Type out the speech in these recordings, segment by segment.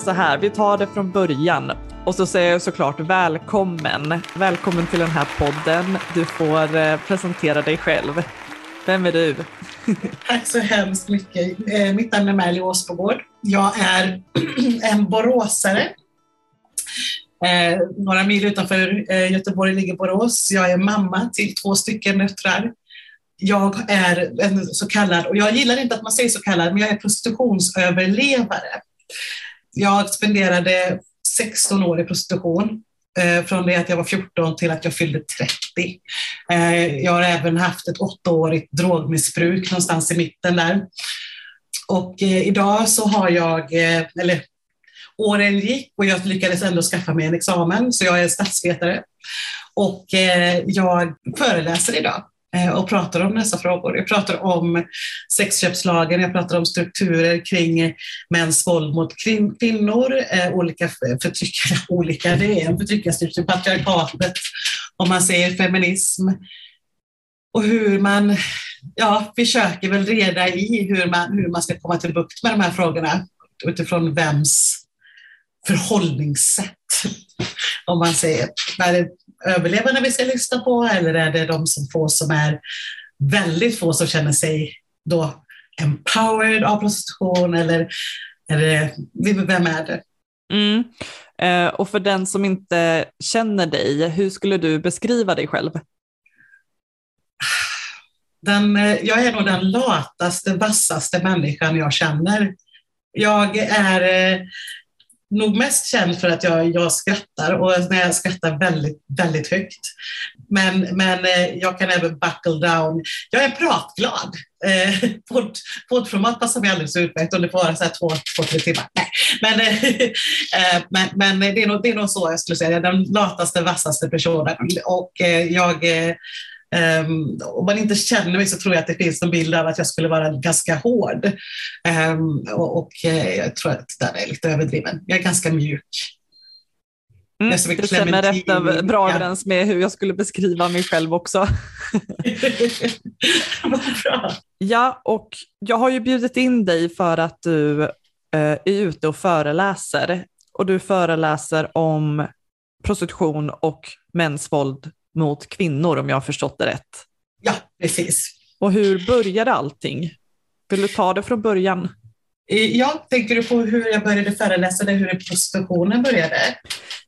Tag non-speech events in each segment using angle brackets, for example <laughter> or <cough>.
så här, vi tar det från början och så säger jag såklart välkommen. Välkommen till den här podden. Du får eh, presentera dig själv. Vem är du? <laughs> Tack så hemskt mycket. Eh, mitt namn är Märli Åsbogård. Jag är <clears throat> en boråsare. Eh, några mil utanför Göteborg ligger Borås. Jag är mamma till två stycken döttrar. Jag är en så kallad, och jag gillar inte att man säger så kallad, men jag är prostitutionsöverlevare. Jag spenderade 16 år i prostitution eh, från det att jag var 14 till att jag fyllde 30. Eh, jag har även haft ett åttaårigt drogmissbruk någonstans i mitten där. Och eh, idag så har jag, eller åren gick och jag lyckades ändå skaffa mig en examen, så jag är statsvetare. Och jag föreläser idag Eh, och pratar om dessa frågor. Jag pratar om sexköpslagen, jag pratar om strukturer kring mäns våld mot kvinnor, eh, olika förtryckare, <laughs> olika, det är en förtryckarstruktur, patriarkatet, om man säger feminism. Och hur man ja, försöker väl reda i hur man, hur man ska komma till bukt med de här frågorna utifrån vems förhållningssätt, om man säger. Är det överlevande vi ska lyssna på eller är det de som få som är väldigt få som känner sig då empowered av prostitution eller, eller vem är det? Mm. Eh, och för den som inte känner dig, hur skulle du beskriva dig själv? Den, eh, jag är nog den lataste, vassaste människan jag känner. Jag är eh, nog mest känd för att jag, jag skrattar och när jag skrattar väldigt, väldigt högt. Men, men eh, jag kan även buckle down. Jag är pratglad. Eh, podd, poddformat passar mig alldeles utmärkt om det får vara så här två, två, tre timmar. Nej. Men, eh, <laughs> eh, men, men det, är nog, det är nog så jag skulle säga, den lataste, vassaste personen. Och eh, jag eh, Um, om man inte känner mig så tror jag att det finns en bild av att jag skulle vara ganska hård. Um, och, och uh, jag tror att den är lite överdriven. Jag är ganska mjuk. Mm, det stämmer rätt bra överens med hur jag skulle beskriva mig själv också. <laughs> ja, och jag har ju bjudit in dig för att du uh, är ute och föreläser. Och du föreläser om prostitution och mäns våld mot kvinnor om jag har förstått det rätt. Ja, precis. Och hur började allting? Vill du ta det från början? Ja, tänker du på hur jag började föreläsa eller hur prostitutionen började?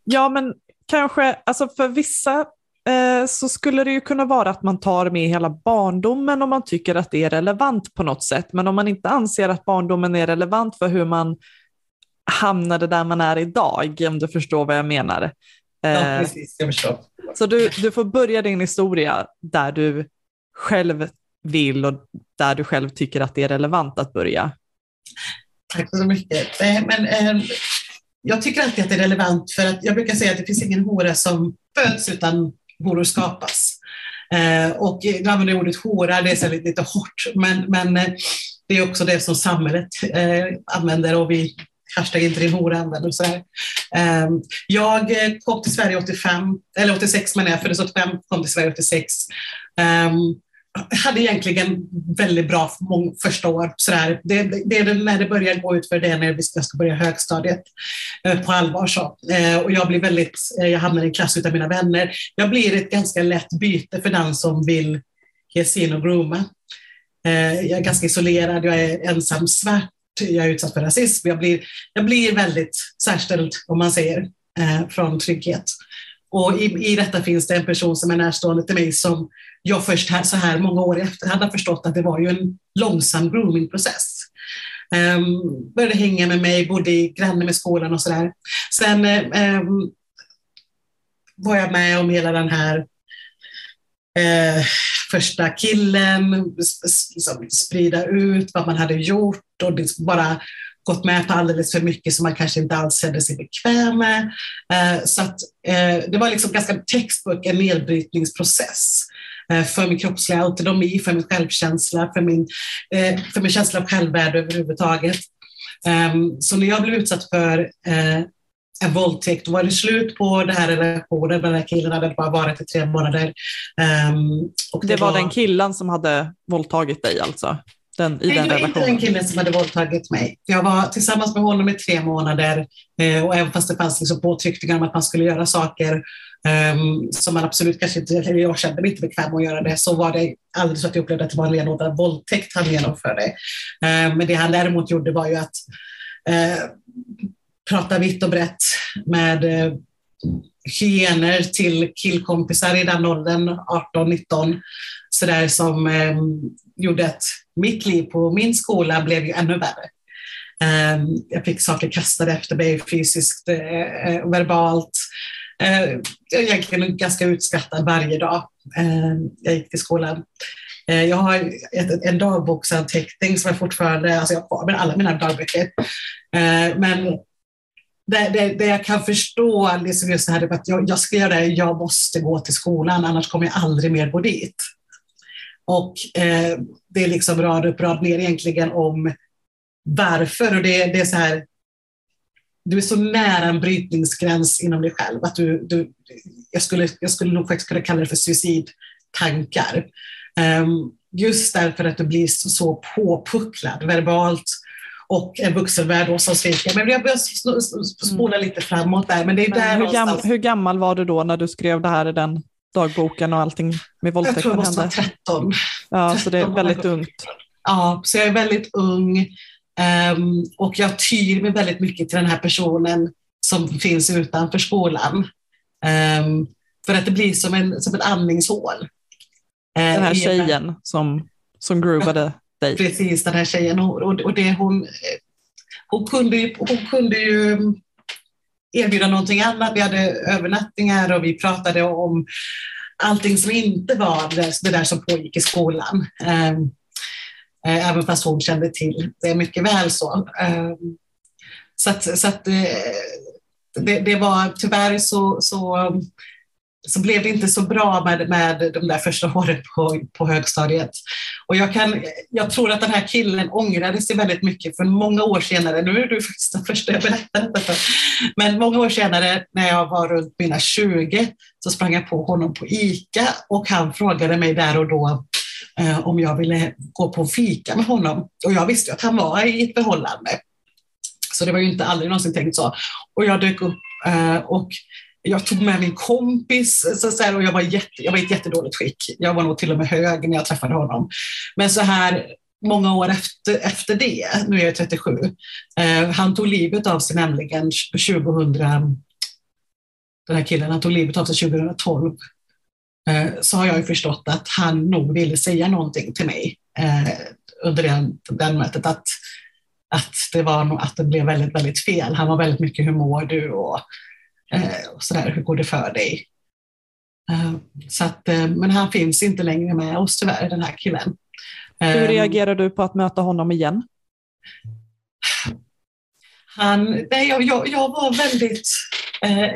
Ja, men kanske, alltså för vissa eh, så skulle det ju kunna vara att man tar med hela barndomen om man tycker att det är relevant på något sätt. Men om man inte anser att barndomen är relevant för hur man hamnade där man är idag, om du förstår vad jag menar. Ja, eh, precis, jag förstår. Så du, du får börja din historia där du själv vill och där du själv tycker att det är relevant att börja. Tack så mycket. Eh, men, eh, jag tycker alltid att det är relevant för att jag brukar säga att det finns ingen hora som föds utan horor skapas. Eh, och jag använder ordet hora, det är så lite, lite hårt, men, men eh, det är också det som samhället eh, använder och vi hashtag inte din hora använder och sådär. Ehm, jag eh, kom till Sverige 85, eller 86 menar jag, föddes 85, kom till Sverige 86. Ehm, hade egentligen väldigt bra första år. Sådär. Det, det är när det börjar gå ut för det när jag ska börja högstadiet eh, på allvar. Så. Ehm, och jag blir väldigt, eh, jag hamnar i en klass utan mina vänner. Jag blir ett ganska lätt byte för den som vill ge sig in och grooma. Jag är ganska isolerad, jag är ensam svart, jag är utsatt för rasism. Jag blir, jag blir väldigt särställd, om man säger, eh, från trygghet. Och i, i detta finns det en person som är närstående till mig som jag först här, så här många år i efterhand har förstått att det var ju en långsam groomingprocess. Um, började hänga med mig, bodde i granne med skolan och sådär. Sen um, var jag med om hela den här eh, första killen, liksom sprida ut vad man hade gjort och liksom bara gått med på alldeles för mycket som man kanske inte alls kände sig bekväm med. Eh, så att, eh, det var liksom ganska textbook, en nedbrytningsprocess eh, för min kroppsliga autonomi, för min självkänsla, för min, för min känsla av självvärde överhuvudtaget. Ehm, så när jag blev utsatt för en våldtäkt, då var det slut på den här relationen med den här killen, hade bara varit i tre månader. Um, och det, det var, var den killen som hade våldtagit dig alltså? Den, i den relationen? inte den killen som hade våldtagit mig. Jag var tillsammans med honom i tre månader eh, och även fast det fanns liksom påtryckningar om att man skulle göra saker um, som man absolut kanske inte, eller jag kände mig inte bekväm att göra det, så var det aldrig så att jag upplevde att det var en renodlad våldtäkt han genomförde. Uh, men det han däremot gjorde var ju att uh, prata vitt och brett med uh, hyener till killkompisar i den åldern, 18-19, sådär som eh, gjorde att mitt liv på min skola blev ju ännu värre. Eh, jag fick saker kastade efter mig fysiskt eh, eh verbalt. Eh, jag är egentligen ganska utskattad varje dag eh, jag gick till skolan. Eh, jag har ett, en dagboksanteckning som jag fortfarande, alltså jag har kvar med alla mina dagböcker. Eh, men det, där, där, jag kan förstå, liksom just det här att jag, jag ska göra det, jag måste gå till skolan, annars kommer jag aldrig mer gå dit. Och eh, det är liksom rad upp, rad ner egentligen om varför. Och det, det är så här, du är så nära en brytningsgräns inom dig själv att du, du jag, skulle, jag skulle nog faktiskt kunna kalla det för suicidtankar. Um, just därför att du blir så, så påpucklad verbalt och en vuxenvärld som sviker. Men jag börjar spola lite framåt där. Men det är men där hur, gammal, hur gammal var du då när du skrev det här i den dagboken och allting med våldtäkten hände? Jag tror jag måste vara 13. Ja, 13 så det är väldigt ungt. Ja, så jag är väldigt ung um, och jag tyr mig väldigt mycket till den här personen som finns utanför skolan. Um, för att det blir som en, som ett andningshål. Den här tjejen som, som groovade dig. Precis, den här tjejen. Och, och det hon, eh, hon, kunde ju, hon kunde ju mm, erbjuda någonting annat. Vi hade övernattningar och vi pratade om allting som inte var det, det där som pågick i skolan. Ehm, eh, även fast hon kände till det mycket väl så. Ehm, så att, så att eh, det, det, var tyvärr så, så så blev det inte så bra med, med de där första åren på, på högstadiet. Och jag, kan, jag tror att den här killen ångrade sig väldigt mycket för många år senare, nu är du faktiskt den första jag berättar detta för, men många år senare när jag var runt mina 20 så sprang jag på honom på ICA och han frågade mig där och då eh, om jag ville gå på fika med honom. Och jag visste att han var i ett förhållande. Så det var ju inte aldrig någonsin tänkt så. Och jag dök upp eh, och jag tog med min kompis så, så här, och jag var, jätte, jag var i ett jättedåligt skick. Jag var nog till och med hög när jag träffade honom. Men så här många år efter, efter det, nu är jag 37, eh, han tog livet av sig nämligen 2000, den här killen, han tog livet av sig 2012. Eh, så har jag ju förstått att han nog ville säga någonting till mig eh, under den, den mötet. Att, att det var att det blev väldigt, väldigt fel. Han var väldigt mycket hur mår du och och så där, hur går det för dig? Eh, så att, eh, men han finns inte längre med oss tyvärr, den här killen. Hur reagerar du på att möta honom igen? Han, nej, jag, jag, jag var väldigt eh,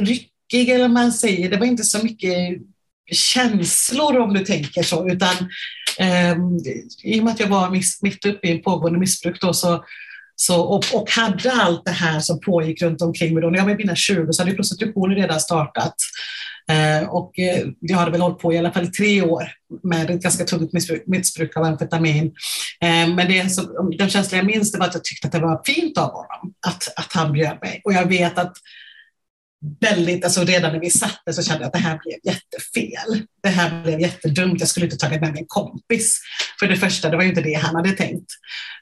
ryckig, eller man säger. Det var inte så mycket känslor om du tänker så, utan eh, i och med att jag var mitt uppe i en pågående missbruk då, så så, och, och, hade allt det här som pågick runt omkring mig. Då. När jag var i mina 20 så hade prostitutionen redan startat. Eh, och eh, jag hade väl hållit på i alla fall i tre år med ett ganska tungt missbruk, missbruk av amfetamin. Eh, men det som, den känslan jag minns det var att jag tyckte att det var fint av honom att, att han bjöd mig. Och jag vet att väldigt, alltså redan när vi satte så kände jag att det här blev jättefel. Det här blev jättedumt. Jag skulle inte tagit med min kompis. För det första, det var ju inte det han hade tänkt.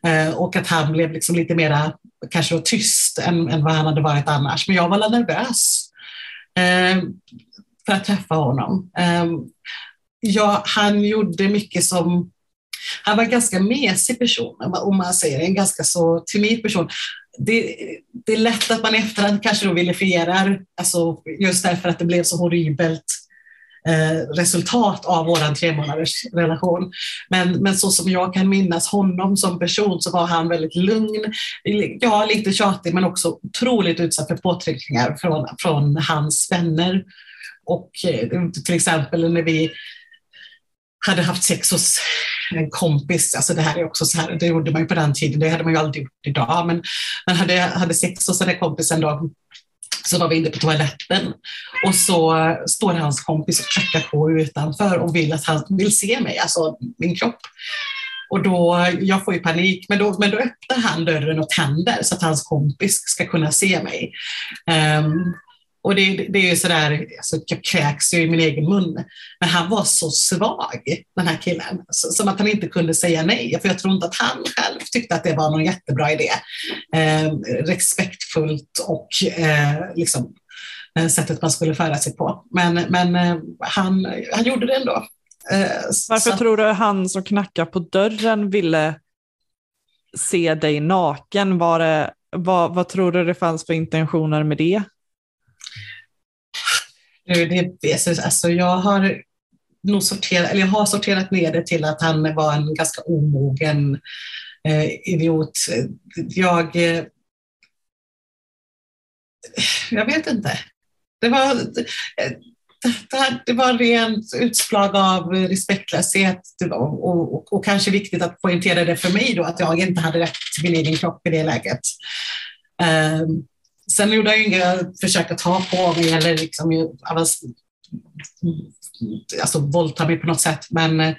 Eh, och att han blev liksom lite mera, kanske tyst än, än vad han hade varit annars. Men jag var nervös eh, för att träffa honom. Eh, ja, han gjorde mycket som han var en ganska mesig person, om man säger en ganska så timid person det, det, är lätt att man i efterhand kanske då vilifierar, alltså just därför att det blev så horribelt eh, resultat av vår tre månaders relation. Men, men så som jag kan minnas honom som person så var han väldigt lugn, ja lite tjatig men också otroligt utsatt för påtryckningar från, från hans vänner. Och eh, till exempel när vi hade haft sex hos en kompis, alltså det här är också så här, det gjorde man ju på den tiden, det hade man ju aldrig gjort idag, men men hade, hade sex hos den här kompisen då så var vi inne på toaletten och så står hans kompis och knackar på utanför och vill att han vill se mig, alltså min kropp. Och då, jag får ju panik, men då, men då öppnar han dörren och tänder så att hans kompis ska kunna se mig. Um, och det, det är ju sådär, alltså, jag kräks ju i min egen mun. Men han var så svag, den här killen, så, som att han inte kunde säga nej. För jag tror inte att han själv tyckte att det var någon jättebra idé. Eh, respektfullt och eh, liksom, eh, sättet man skulle föra sig på. Men, men eh, han, han gjorde det ändå. Eh, Varför så. tror du han som knackar på dörren ville se dig naken? Var det, vad, vad tror du det fanns för intentioner med det? Det, alltså jag har nog sorterat, eller jag har sorterat ner det till att han var en ganska omogen eh, idiot. Jag, eh, jag vet inte. Det var, det, det var rent utslag av respektlöshet och, och, och, kanske viktigt att poängtera det för mig då, att jag inte hade rätt till min egen kropp i det läget. Um, Sen gjorde jag inga försök att ta på mig eller liksom, alltså, våldta mig på något sätt. Men eh,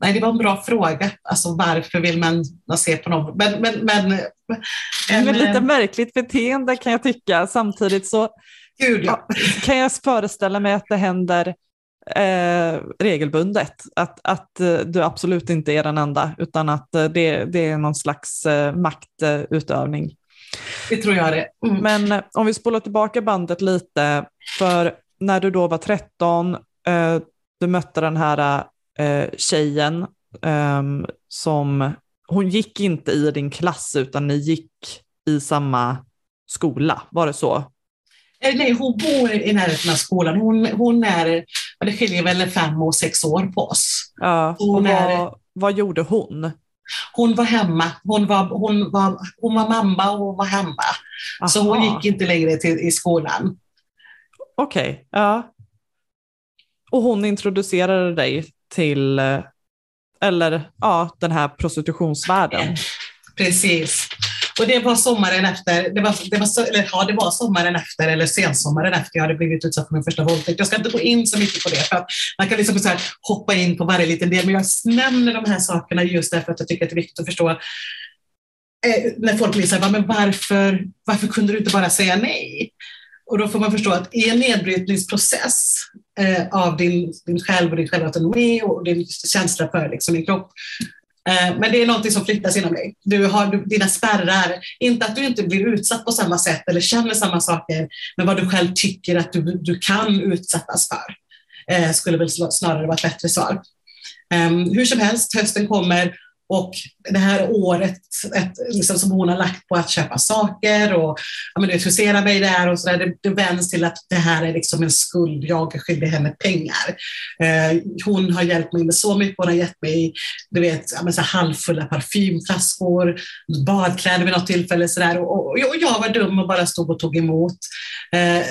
nej, det var en bra fråga. Alltså, varför vill man, se på någon? Men, men, men, det är lite märkligt beteende kan jag tycka. Samtidigt så Gud, ja. kan jag föreställa mig att det händer eh, regelbundet. Att, att eh, du absolut inte är den enda, utan att eh, det, det är någon slags eh, maktutövning. Det tror jag det. Mm. Men eh, om vi spolar tillbaka bandet lite, för när du då var 13, eh, du mötte den här eh, tjejen eh, som, hon gick inte i din klass utan ni gick i samma skola, var det så? Nej, hon bor i närheten av skolan. Hon, hon är, det skiljer väl fem och sex år på oss. Ja, och vad, är, vad gjorde hon? Hon var hemma. Hon var, hon var, hon var mamma och hon var hemma. Aha. Så hon gick inte längre till, i skolan. Okej, okay, ja. Och hon introducerade dig till, eh, eller ja, den här prostitutionsvärlden. Precis. Och det var sommaren efter, det var, det var, eller, ja, det var sommaren efter eller sensommaren efter jag hade blivit utsatt för min första våldtäkt. Jag ska inte gå in så mycket på det, för att man kan liksom så här, hoppa in på varje liten del, men jag nämner de här sakerna just därför att jag tycker att det är viktigt att förstå eh, när folk blir så här, men varför, varför kunde du inte bara säga nej? Och då får man förstå att i en nedbrytningsprocess eh, av din, din själv och din självautonomi och din känsla för liksom, din kropp Eh, men det är någonting som flyttas inom dig. Du har dina spärrar. Inte att du inte blir utsatt på samma sätt eller känner samma saker, men vad du själv tycker att du, du kan utsättas för. Eh, skulle väl snarare vara ett bättre svar. Um, hur som helst, hösten kommer och det här året ett, liksom, som hon har lagt på att köpa saker och ja, men, husera mig där och så där, det, det vänds till att det här är liksom en skuld, jag är skyldig henne pengar. Eh, hon har hjälpt mig med så mycket, hon har gett mig du vet, ja, men, så halvfulla parfymflaskor, badkläder vid något tillfälle så där, och, och, och, jag var dum och bara stod och tog emot. Eh,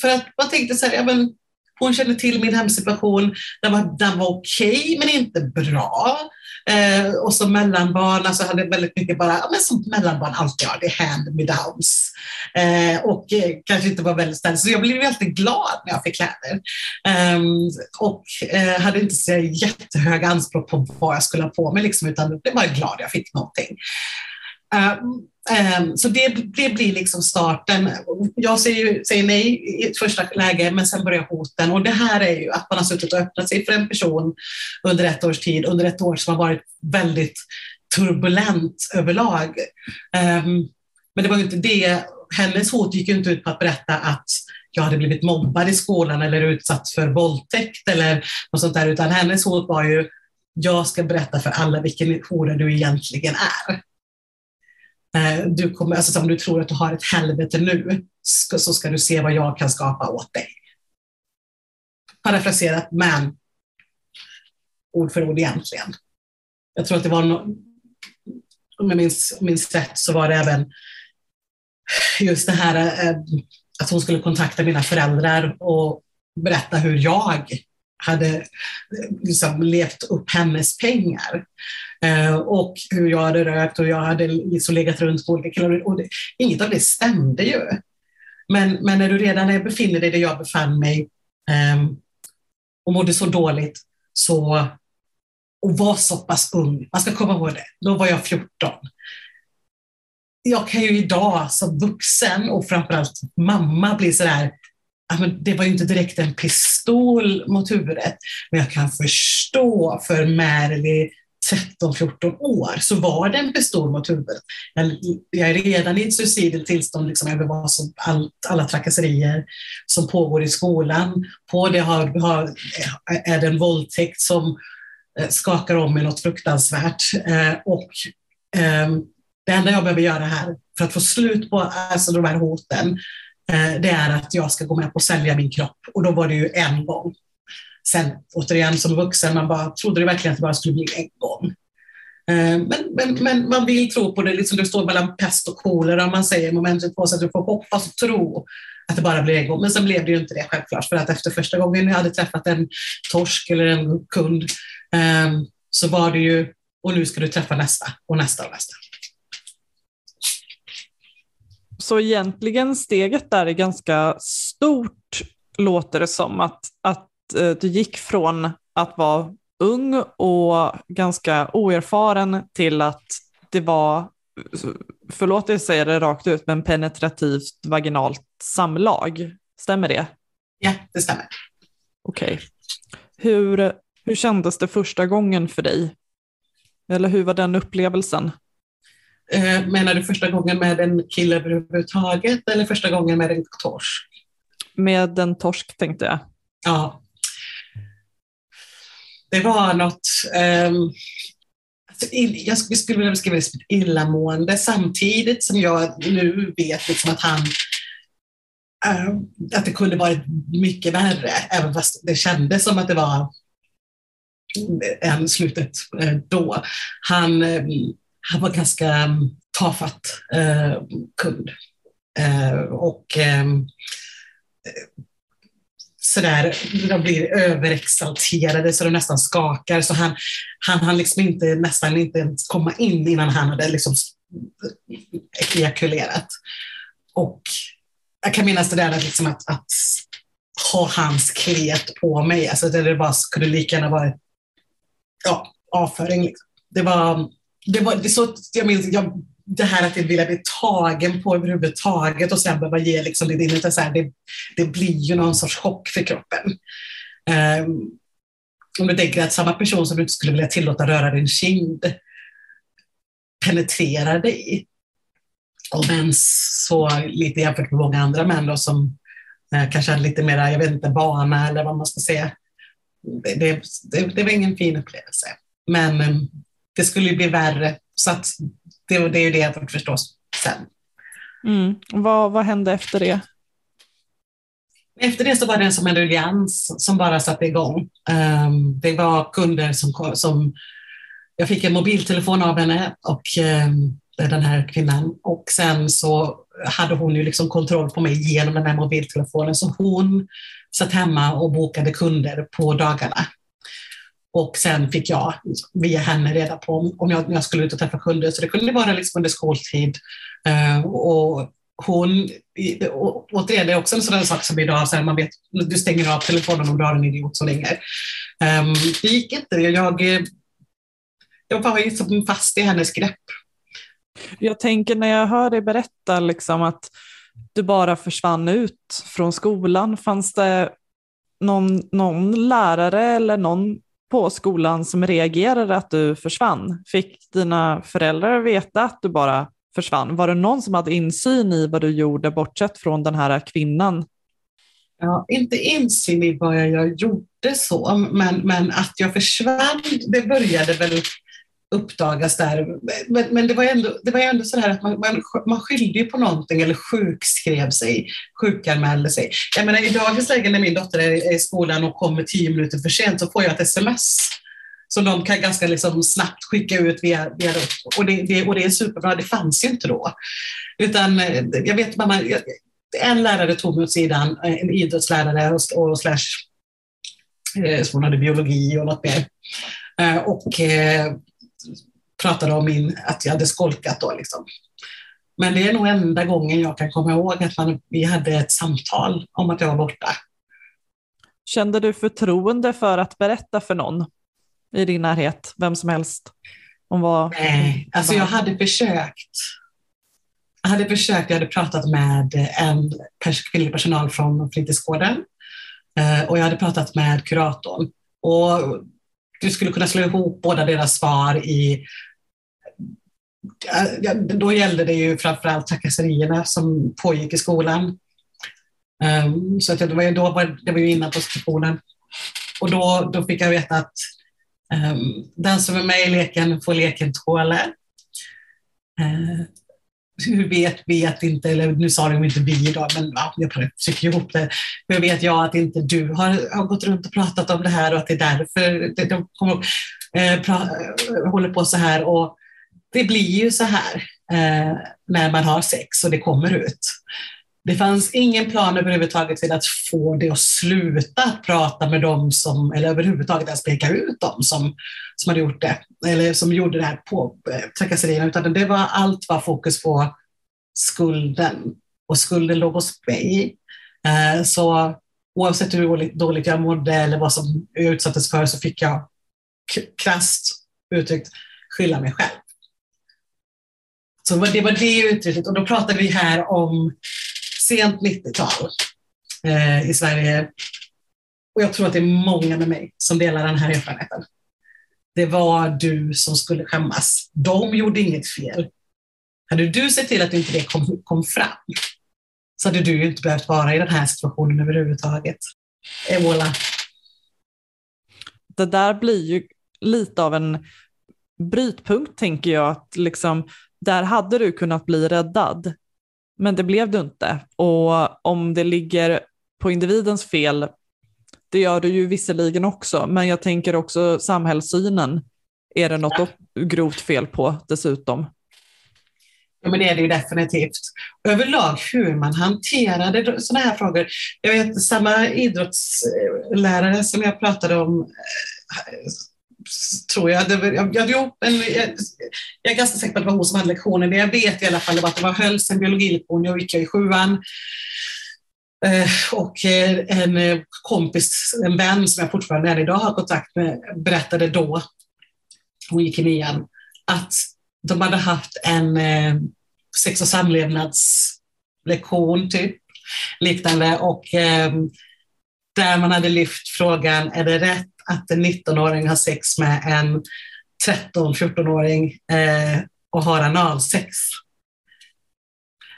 för att man tänkte så här, ja, men, hon kände till min hemsituation, den var, den var okej okay, men inte bra. Eh, och som mellanbarn, alltså hade väldigt mycket bara, ja, men som mellanbarn alltid har, det är hand-me-downs. Eh, och eh, kanske inte var väldigt snäll, så jag blev väldigt glad när jag fick kläder. Ehm, och eh, hade inte så jättehöga anspråk på vad jag skulle ha på mig, liksom, utan blev bara glad jag fick någonting. Ehm, Ehm, så det, det, blir liksom starten. Jag säger, säger, nej i ett första läge, men sen börjar hoten. Och det här är ju att man har suttit och öppnat sig för en person under ett års tid, under ett år som har varit väldigt turbulent överlag. Ehm, men det var ju inte det. Hennes hot gick ju inte ut på att berätta att jag hade blivit mobbad i skolan eller utsatt för våldtäkt eller något sånt där, utan hennes hot var ju jag ska berätta för alla vilken hora du egentligen är. Eh, du kommer, alltså om du tror att du har ett helvete nu, så ska du se vad jag kan skapa åt dig. Parafraserat, men ord för ord egentligen. Jag tror att det var, no om jag minns, minns rätt, så var det även just det här eh, att hon skulle kontakta mina föräldrar och berätta hur jag hade liksom levt upp hennes pengar. Eh, och hur jag hade rökt och jag hade liksom legat runt på olika killar. Och det, inget av det stämde ju. Men, men när du redan är, befinner dig där jag befann mig um, och mådde så dåligt så, och var så pass ung, man ska komma ihåg det, då var jag 14. Jag kan ju idag som vuxen och framförallt mamma bli sådär, det var ju inte direkt en pistol mot huvudet, men jag kan förstå för Merli 13-14 år så var det en pistol mot huvudet. Jag, är redan i ett suicidalt tillstånd liksom över vad som, allt, alla trakasserier som pågår i skolan. På det har, har, är det en våldtäkt som eh, skakar om mig något fruktansvärt. Eh, och eh, det enda jag behöver göra här för att få slut på alltså, de här hoten, eh, det är att jag ska gå med på att sälja min kropp. Och då var det ju en gång. Sen återigen som vuxen, man bara trodde det verkligen att det bara skulle bli en gång. Eh, men, men, men man vill tro på det, liksom det står mellan pest och kolera, man säger momentet på sig att du får hoppas och tro att det bara blir en gång. Men sen blev det ju inte det självklart, för att efter första gången jag hade träffat en torsk eller en kund eh, så var det ju, och nu ska du träffa nästa och nästa och nästa. Så egentligen steget där är ganska stort, låter det som, att, att du gick från att vara ung och ganska oerfaren till att det var, förlåt jag säger det rakt ut, men penetrativt vaginalt samlag. Stämmer det? Ja, det stämmer. Okej. Okay. Hur, hur kändes det första gången för dig? Eller hur var den upplevelsen? Eh, menar du första gången med en kille överhuvudtaget eller första gången med en torsk? Med en torsk tänkte jag. Ja, det var något, um, jag skulle vilja beskriva det som ett illamående samtidigt som jag nu vet liksom att han uh, att det kunde varit mycket värre, även fast det kändes som att det var än slutet eh, då. Han, uh, han var ganska tafatt eh, kund eh, och sådär, de blir överexalterade så de nästan skakar. Så han, han hann liksom inte, nästan inte ens komma in innan han hade liksom ejakulerat. Och jag kan minnas det där liksom att, att ha hans klet på mig, alltså det, det bara lika gärna vara ja, avföring. Liksom. Det var, det var det så, jag minns, jag det här att vilja bli tagen på överhuvudtaget och sen behöva ge liksom det, det, så här, det, det blir ju någon sorts chock för kroppen. Um, om du tänker att samma person som du inte skulle vilja tillåta röra din kind penetrerar dig. Om ens så lite jämfört med många andra män då, som eh, kanske hade lite mer, jag vet inte, vana eller vad man ska säga. Det, det, det, det var ingen fin upplevelse. Men eh, det skulle ju bli värre. Så att det, det är ju det jag fått förstås sen. Mm. Vad, vad hände efter det? Efter det så var det som en ruljans som bara satte igång. Um, det var kunder som, som... Jag fick en mobiltelefon av henne och um, den här kvinnan och sen så hade hon ju liksom kontroll på mig genom den här mobiltelefonen så hon satt hemma och bokade kunder på dagarna. Och sen fick jag via henne reda på om jag, jag skulle ut och träffa kunder. Så det kunde vara liksom under skoltid. Uh, och hon, och, återigen, det är också en sån sak som idag, så här, man vet, du stänger av telefonen om du har en idiot som ringer. Um, ehm, det gick inte. Jag, eh, jag var liksom fast i hennes grepp. Jag tänker när jag hör dig berätta liksom att du bara försvann ut från skolan, fanns det någon, någon lärare eller någon på skolan som reagerade att du försvann? Fick dina föräldrar veta att du bara försvann? Var det någon som hade insyn i vad du gjorde bortsett från den här kvinnan? Ja, inte insyn i vad jag gjorde så, men, men att jag försvann, det började väl uppdagas där. Men, men, det var ändå, det var ändå så här att man, man, man skyllde på någonting eller sjukskrev sig, sjukanmälde sig. Jag menar, I dagens läge när min dotter är i skolan och kommer tio minuter för sent så får jag ett sms som de kan ganska liksom snabbt skicka ut via, via och, det, det, och det är superbra. Det fanns ju inte då. Utan eh, jag vet mamma, en lärare tog mig åt sidan, eh, en idrottslärare och, och slash, eh, hon hade biologi och något mer. Eh, och eh, pratade om min, att jag hade skolkat då. Liksom. Men det är nog enda gången jag kan komma ihåg att man, vi hade ett samtal om att jag var borta. Kände du förtroende för att berätta för någon i din närhet, vem som helst? Om vad, Nej, alltså jag hade försökt. Jag hade försökt, jag hade pratat med en kvinnlig personal från fritidsgården eh, och jag hade pratat med kuratorn. Och du skulle kunna slå ihop båda deras svar i då gällde det ju framförallt trakasserierna som pågick i skolan. Ehm, så att det var ju, då det var ju innan prostitutionen. Och då, då fick jag veta att ehm, den som är med i leken får leken tåla. Ehm, hur vet vi att inte, eller nu sa de inte vi idag, men ja, jag försöker ihop det. Hur vet jag att inte du har, har gått runt och pratat om det här och att det är därför de kommer, eh, pra, eh, håller på så här. Och det blir ju så här eh, när man har sex och det kommer ut. Det fanns ingen plan överhuvudtaget till att få det att sluta prata med dem som, eller överhuvudtaget ens peka ut dem som, som hade gjort det, eller som gjorde det här på eh, trakasserierna, utan det var, allt var fokus på skulden. Och skulden låg hos mig. Eh, så oavsett hur dåligt, dåligt jag mådde eller vad som jag utsattes för så fick jag krasst uttryckt skylla mig själv. Så det var det uttrycket och då pratar vi här om sent 90-tal eh, i Sverige. Och jag tror att det är många med mig som delar den här erfarenheten. Det var du som skulle skämmas. De gjorde inget fel. Hade du sett till att inte det kom, kom fram så hade du inte behövt vara i den här situationen överhuvudtaget. Eh, Evola. Det där blir ju lite av en brytpunkt, tänker jag. Att liksom, där hade du kunnat bli räddad, men det blev du inte. Och om det ligger på individens fel, det gör det ju visserligen också, men jag tänker också samhällssynen är det något grovt fel på dessutom. Ja, men det är det ju definitivt. Överlag hur man hanterade sådana här frågor. Jag vet samma idrottslärare som jag pratade om eh, tror jag. Det, jag, jag, jo, en, jag, jag är ganska säker på att det var hon som hade lektionen. Det jag vet i alla fall var att det var hölls en biologilektion. Jag gick i sjuan. Eh, och eh, en eh, kompis, en vän som jag fortfarande än idag har kontakt med, berättade då, hon gick i nian, att de hade haft en sex och samlevnadslektion, typ, liknande, och där man hade lyft frågan, är det rätt att en 19-åring har sex med en 13-14-åring eh, och har analsex.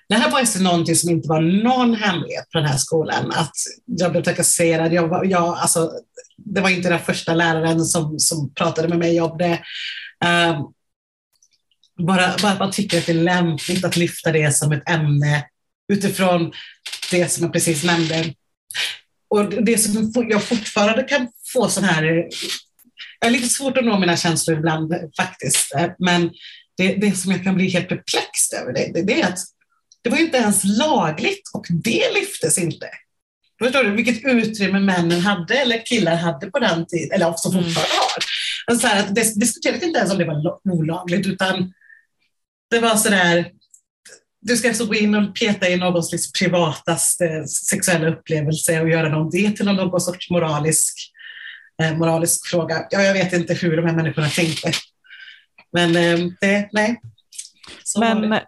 Det här var alltså någonting som inte var någon hemlighet på den här skolan, att jag blev trakasserad. Jag, jag, alltså, det var inte den första läraren som, som pratade med mig om det. Um, bara, bara att man tycker att det är lämpligt att lyfta det som ett ämne utifrån det som jag precis nämnde. Och det som jag fortfarande kan få sån här... Jag har lite svårt att nå mina känslor ibland faktiskt, men det, det som jag kan bli helt perplex över det, det, det är att det var inte ens lagligt och det lyftes inte. Förstår du vilket utrymme männen hade eller killar hade på den tiden, eller som mm. fortfarande har. Alltså här, det diskuterades inte ens om det var olagligt, utan det var sådär, du ska alltså gå in och peta i någons liksom privataste sexuella upplevelse och göra någon det till någon sorts moralisk, eh, moralisk fråga. Ja, jag vet inte hur de här människorna tänkte. Men eh, det, nej. Så Men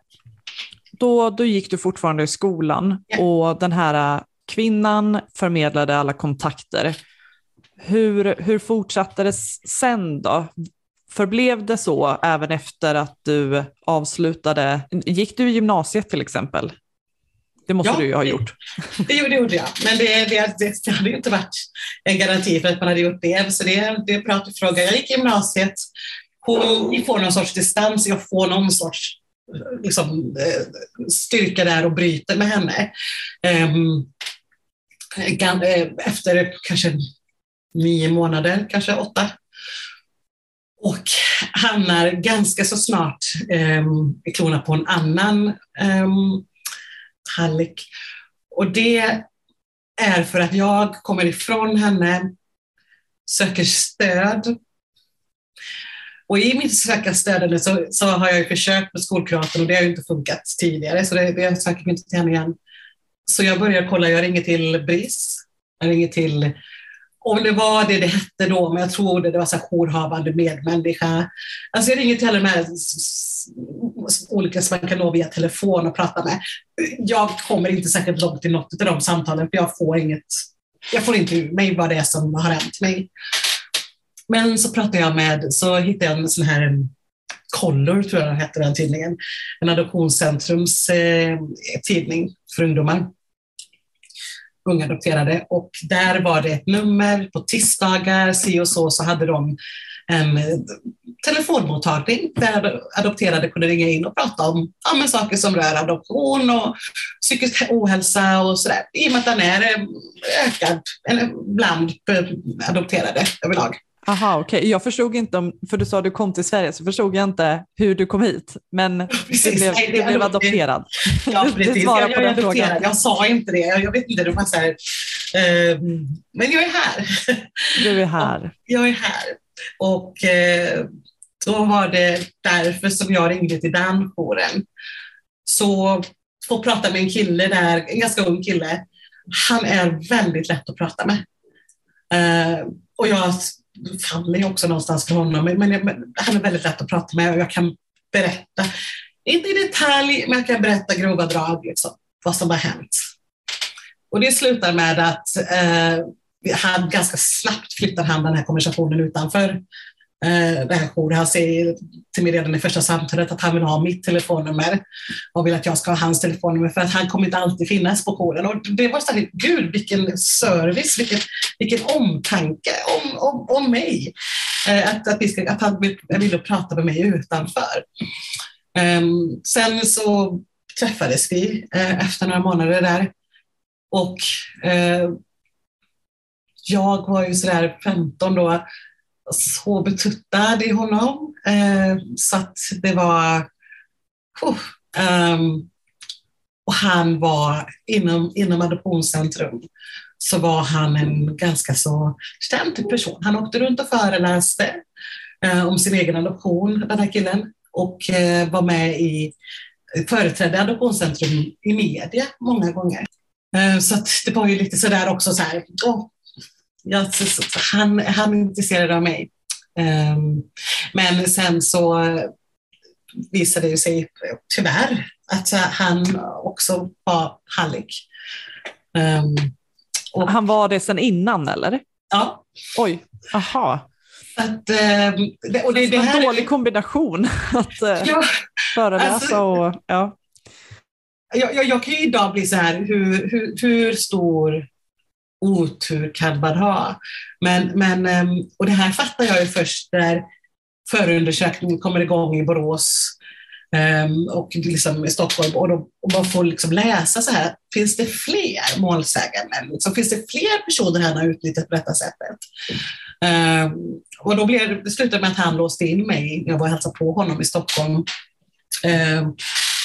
då, då gick du fortfarande i skolan ja. och den här eh, kvinnan förmedlade alla kontakter. Hur, hur fortsatte det sen då? Förblev det så även efter att du avslutade? Gick du i gymnasiet till exempel? Det måste ja, du ju ha gjort. Det, det gjorde jag, men det, det, det hade ju inte varit en garanti för att man hade gjort det. Så det, det är bra att du frågar. Jag gick i gymnasiet. Hon får någon sorts distans, jag får någon sorts liksom, eh, styrka där och bryter med henne. Ehm, eh, efter kanske nio månader, kanske åtta, och hamnar ganska så snart eh, i klorna på en annan eh, hallick. Och det är för att jag kommer ifrån henne, söker stöd Och i mitt söka stöd så, så har jag ju försökt med skolkuratorn och det har ju inte funkat tidigare, så det, det söker jag inte till henne igen. Så jag börjar kolla, jag ringer till BRIS, jag ringer till om det var det det hette då, men jag tror det, det var så jourhavande medmänniska. Alltså jag ringer till alla de här olika som man kan nå via telefon och prata med. Jag kommer inte särskilt långt i något av de samtalen, för jag får inget, jag får inte ur mig vad det är som har hänt mig. Men så pratade jag med, så hittade jag en sån här Collor, tror jag den hette den tidningen, en adoptionscentrums eh, tidning för ungdomar unga adopterade och där var det ett nummer på tisdagar, si och så, så hade de en telefonmottagning där adopterade kunde ringa in och prata om ja, saker som rör adoption och psykisk ohälsa och sådär. I och med att den är eh, ökad bland adopterade överlag. Aha, okej. Okay. Jag förstod inte, om, för du sa att du kom till Sverige, så förstod jag inte hur du kom hit. Men <laughs> precis, det blev, nej, det blev adopterad. Ja, <laughs> precis. jag, jag, är adopterad. Jag sa inte det. Jag, jag vet inte, det var så här, eh, men jag är här. Du är <laughs> här. jag är här. Och eh, då var det därför som jag ringde till den jouren. Så få prata med en kille där, en ganska ung kille. Han är väldigt lätt att prata med. Eh, och jag faller ju också någonstans för honom, men, men, han är väldigt lätt att prata med och jag kan berätta, inte i detalj, men jag kan berätta grova drag, liksom, vad som har hänt. Och det slutar med att eh, han ganska snabbt flyttar han den här konversationen utanför eh, det här jouren. Han säger till mig redan i första samtalet att han vill ha mitt telefonnummer och vill att jag ska ha hans telefonnummer för att han kommer inte alltid finnas på jouren. Och det var så här, gud vilken service, vilken, vilken omtanke om, om, om mig. Eh, att, att, vi ska, att han vill, vill prata med mig utanför. Ehm, sen så träffades vi eh, efter några månader där och jag var ju sådär 15 då så betuttad i honom. Eh, så att det var... Oh, um, och han var inom, inom Adoptionscentrum så var han en ganska så känd typ person. Han åkte runt och föreläste eh, om sin egen adoption, den här killen, och eh, var med i företrädde Adoptionscentrum i media många gånger. Eh, så det var ju lite sådär också så här, oh, jag, han, han är intresserad av mig. Um, men sen så visade det sig tyvärr att han också var hallick. Um, och, han var det sen innan eller? Ja. Oj, aha. Att, um, det, och det, det, det en dålig kombination <laughs> att uh, ja, föreläsa alltså, och ja. Jag, jag, jag, kan ju idag bli så här, hur, hur, hur stor otur kan man ha? Men, men, ehm, och det här fattar jag ju först när förundersökningen kommer igång i Borås ehm, och liksom i Stockholm och, då, och man får liksom läsa så här, finns det fler målsäganden? Liksom, finns det fler personer han har utnyttjat på detta sättet? Um, och då blev, det slutade med att han låste in mig, när jag var och hälsade på honom i Stockholm um,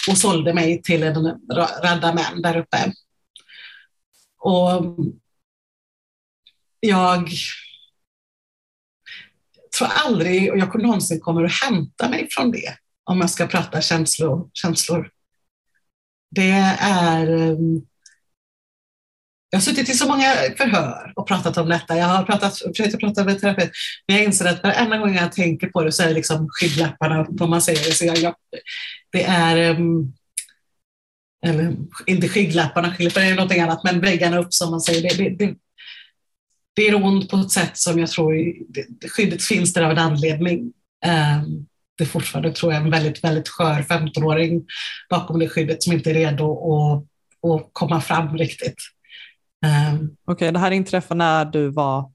och sålde mig till en radda män där uppe. Och jag tror aldrig och jag någonsin kommer att hämta mig från det om jag ska prata känslor. känslor. Det är... Ehm, jag har suttit i så många förhör och pratat om detta. Jag har pratat, försökt prata med terapeut, men jag inser att varenda gång jag tänker på det så är det liksom skygglapparna, på man säger det. Så jag, jag, det är... Ehm, eller inte skygglapparna, det är någonting annat, men väggarna upp som man säger. Det, det, det, det är ont på ett sätt som jag tror, skyddet finns där av en anledning. Ehm, det är fortfarande, tror jag, en väldigt, väldigt skör 15-åring bakom det skyddet som inte är redo att, att komma fram riktigt. Ehm. Okej, okay, det här inträffade när du var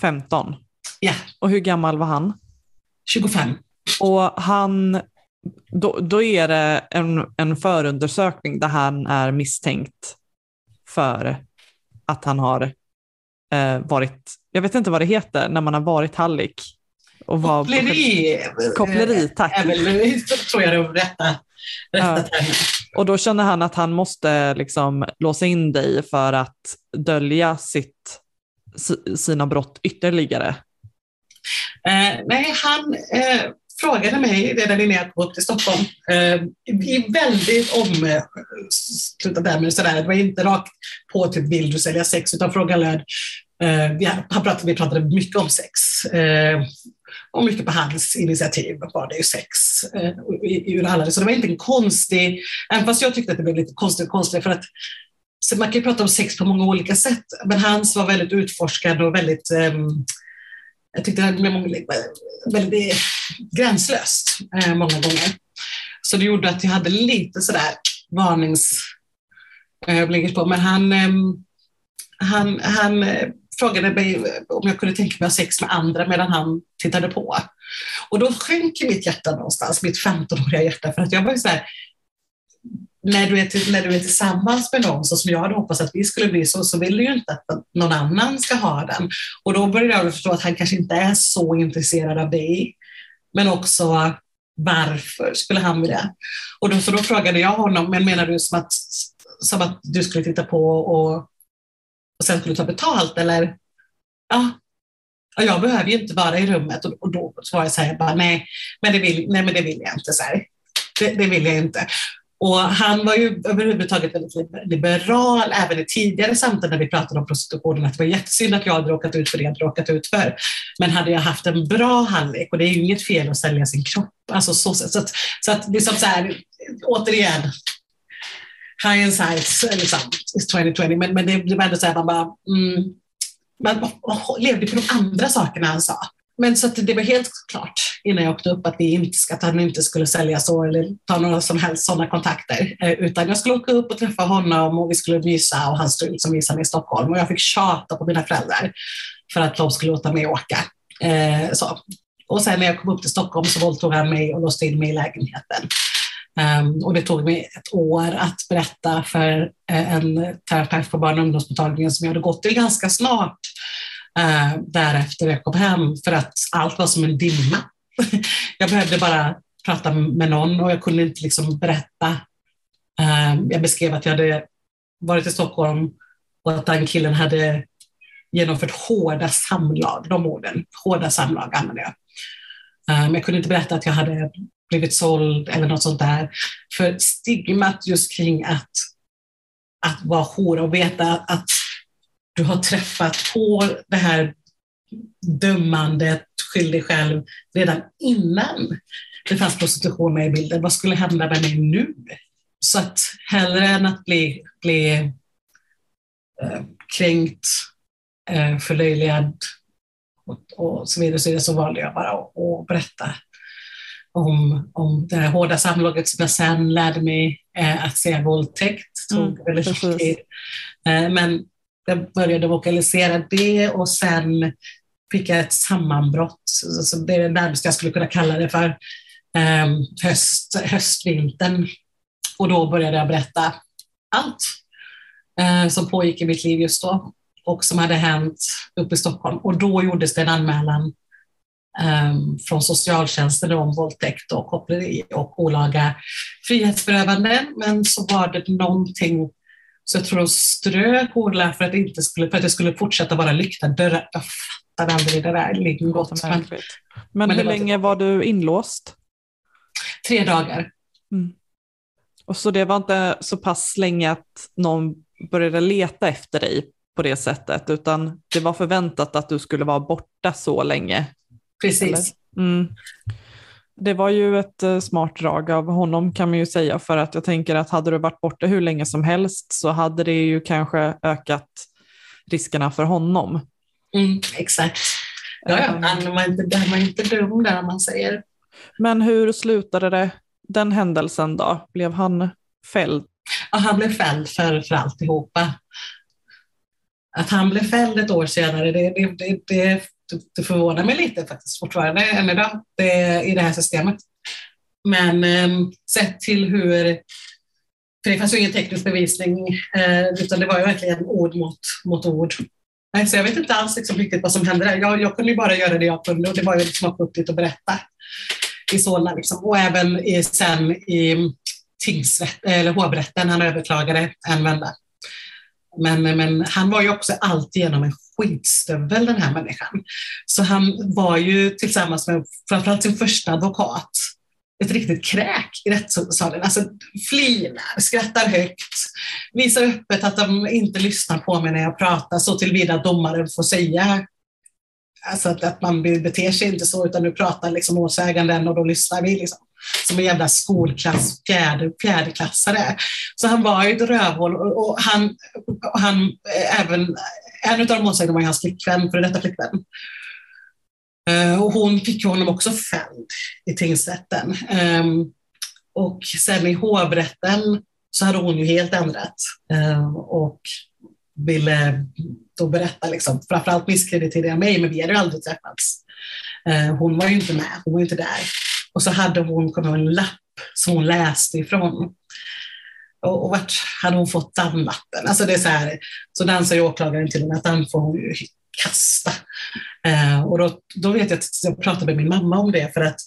15? Ja. Och hur gammal var han? 25. Och han, då, då är det en, en förundersökning där han är misstänkt för att han har eh, varit, jag vet inte vad det heter, när man har varit hallick. Och var koppleri. Koppleri, tack. Är väl, <laughs> tror jag, det rätta, rätta ja. Och då känner han att han måste liksom låsa in dig för att dölja sitt, sina brott ytterligare. Eh, nej, han, eh, frågade mig redan innan jag kom upp till Stockholm, eh, i väldigt omslutat där, sådär, det var inte rakt på typ vill du sälja sex, utan frågan löd, eh, vi, han pratade, vi pratade mycket om sex. Eh, och mycket på hans initiativ var det ju sex eh, ur alla. Så det var inte en konstig, även fast jag tyckte att det blev lite konstigt, konstigt för att så man kan ju prata om sex på många olika sätt, men hans var väldigt utforskad och väldigt um, jag tyckte det blev väldigt gränslöst eh, många gånger. Så det gjorde att jag hade lite sådär varningsblick på. Men han, eh, han, han eh, frågade mig om jag kunde tänka mig att ha sex med andra medan han tittade på. Och då sjönk mitt hjärta någonstans, mitt 15-åriga hjärta, för att jag var så här, när du, är, när du är tillsammans med någon så som jag hade hoppats att vi skulle bli så, så vill du ju inte att någon annan ska ha den. Och då började jag förstå att han kanske inte är så intresserad av dig. Men också varför skulle han vilja det? Och då, så då frågade jag honom, men menar du som att, som att du skulle titta på och, och sen skulle ta betalt eller? Ja, jag behöver ju inte vara i rummet och, och då svarade jag så här, bara, nej, men det vill, nej, men det vill jag inte. Så det, det, vill jag inte. Och han var ju överhuvudtaget väldigt liberal, även i tidigare samtal när vi pratade om prostitutionen, att det var jättesynd att jag hade råkat ut för det jag hade råkat ut för. Men hade jag haft en bra hallick, och det är ju inget fel att sälja sin kropp, alltså så, så, att, så att liksom så här, återigen, high and sights, liksom, is 2020, men, men det, det var ändå så här, man bara, mm, man levde på de andra sakerna han sa. Men så det var helt klart innan jag åkte upp att, vi inte ska, att han inte skulle sälja så eller ta några som helst sådana kontakter. Eh, utan jag skulle åka upp och träffa honom och vi skulle mysa och han stod som liksom visade i Stockholm. Och jag fick tjata på mina föräldrar för att de skulle låta mig åka. Eh, så. Och sen när jag kom upp till Stockholm så våldtog han mig och låste in mig i lägenheten. Um, och det tog mig ett år att berätta för eh, en terapeut på barn och ungdomsmottagningen som jag hade gått till ganska snart eh, därefter jag kom hem för att allt var som en dimma. <laughs> jag behövde bara prata med någon och jag kunde inte liksom berätta. Eh, jag beskrev att jag hade varit i Stockholm och att den killen hade genomfört hårda samlag, de orden, hårda samlag använde jag. Eh, men jag kunde inte berätta att jag hade blivit såld eller något sånt där. För stigmat just kring att, att vara hora och veta att du har träffat på det här dömandet, skyll dig själv, redan innan det fanns prostitution med i bilden. Vad skulle hända med mig nu? Så att hellre än att bli, bli eh, kränkt, eh, förlöjligad och, och så vidare, så, vidare, så valde jag bara att, berätta om, om det här hårda samlaget som jag sen lärde mig eh, att säga våldtäkt. tog mm, väldigt tid. Eh, men jag började vokalisera det och sen fick jag ett sammanbrott. Så det är det närmaste jag skulle kunna kalla det för. Eh, höst, höstvintern. Och då började jag berätta allt eh, som pågick i mitt liv just då och som hade hänt uppe i Stockholm. Och då gjordes det en anmälan ehm, från socialtjänsten om våldtäkt och koppleri och olaga frihetsberövande. Men så var det någonting så jag tror de strök Orla för att, inte skulle, för att det skulle fortsätta vara lyckta dörrar. Jag fattar aldrig det där lingot. Men, men, men hur var länge var du inlåst? Tre dagar. Mm. Och så det var inte så pass länge att någon började leta efter dig på det sättet, utan det var förväntat att du skulle vara borta så länge Precis. Mm. Det var ju ett uh, smart drag av honom kan man ju säga, för att jag tänker att hade du varit borta hur länge som helst så hade det ju kanske ökat riskerna för honom. Mm, exakt. Ja, ja. Um, han var inte, han var inte dum där man säger. Men hur slutade det, den händelsen då? Blev han fälld? Ja, han blev fälld för, för alltihopa. Att han blev fälld ett år senare, det, det, det, det det förvånar mig lite faktiskt fortfarande än idag det, i det här systemet. Men eh, sett till hur, för det fanns ju ingen teknisk bevisning, eh, utan det var ju verkligen ord mot, mot ord. Så jag vet inte alls liksom riktigt vad som hände där. Jag, jag kunde ju bara göra det jag kunde och det var ju liksom att upp dit och berätta i Solna. Liksom. Och även i, sen i mm, tingsrätt, eller hovrätten, han överklagade en vända. Men, men han var ju också alltigenom en skitstövel den här människan. Så han var ju tillsammans med framförallt sin första advokat ett riktigt kräk i rättssalen. Alltså flinar, skrattar högt, visar öppet att de inte lyssnar på mig när jag pratar så tillvida att domaren får säga alltså att, att man beter sig inte så utan nu pratar liksom målsäganden och då lyssnar vi. Liksom. Som en jävla skolklass, fjärde, fjärdeklassare. Så han var ju ett rövhål och, och han, och han eh, även, en av de målsägande var hans flickvän, för detta flickvän. Eh, och hon fick honom också fälld i tingsrätten. Ehm, och sen i hovrätten så hade hon ju helt ändrat eh, och ville då berätta, liksom, framförallt jag mig, men vi hade ju aldrig träffats. Eh, hon var ju inte med, hon var inte där. Och så hade hon kommit en lapp som hon läste ifrån. Och, och vart hade hon fått den lappen? Alltså det är så här, så dansar ju åklagaren till henne att den får hon ju kasta. Eh, och då, då vet jag att jag pratade med min mamma om det för att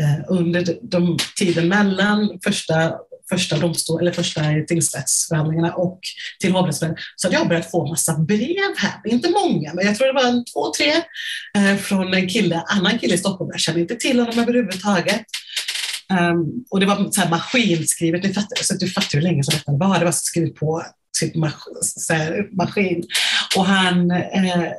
eh, under de, tiden mellan första, första domstol, eller första tingsrättsförhandlingarna och till hovrättsförhandlingarna så hade jag börjat få massa brev här. Inte många, men jag tror det var en, två, tre eh, från en kille, annan kille i Stockholm. Jag kände inte till honom överhuvudtaget. Um, och det var så här maskinskrivet, du fattar, så du fattar hur länge som detta var. Det var skrivet på typ mas maskin. Och han eh,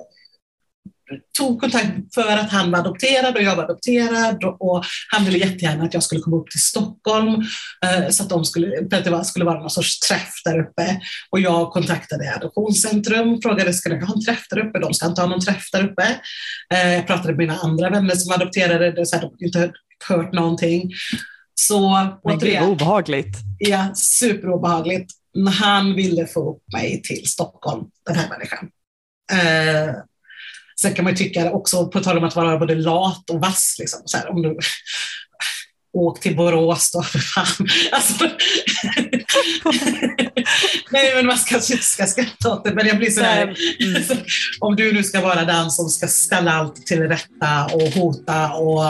tog kontakt för att han var adopterad och jag var adopterad och han ville jättegärna att jag skulle komma upp till Stockholm eh, så att, de skulle, för att det var, skulle vara någon sorts träff där uppe. Och jag kontaktade Adoptionscentrum, frågade ska jag ha en träff där uppe? De ska inte ha någon träff där uppe. Eh, jag pratade med mina andra vänner som adopterade, det, så här, de inte hört någonting. Så, Men gud, obehagligt. Ja, superobehagligt. Han ville få upp mig till Stockholm, den här människan. Eh, Sen kan man tycka också, på tal om att vara både lat och vass, liksom, så här, om du åk till Borås då, för fan. <laughs> Alltså, <laughs> nej, men man kanske inte ska skratta åt det, men jag blir så här, mm. <laughs> om du nu ska vara den som ska ställa allt till rätta och hota och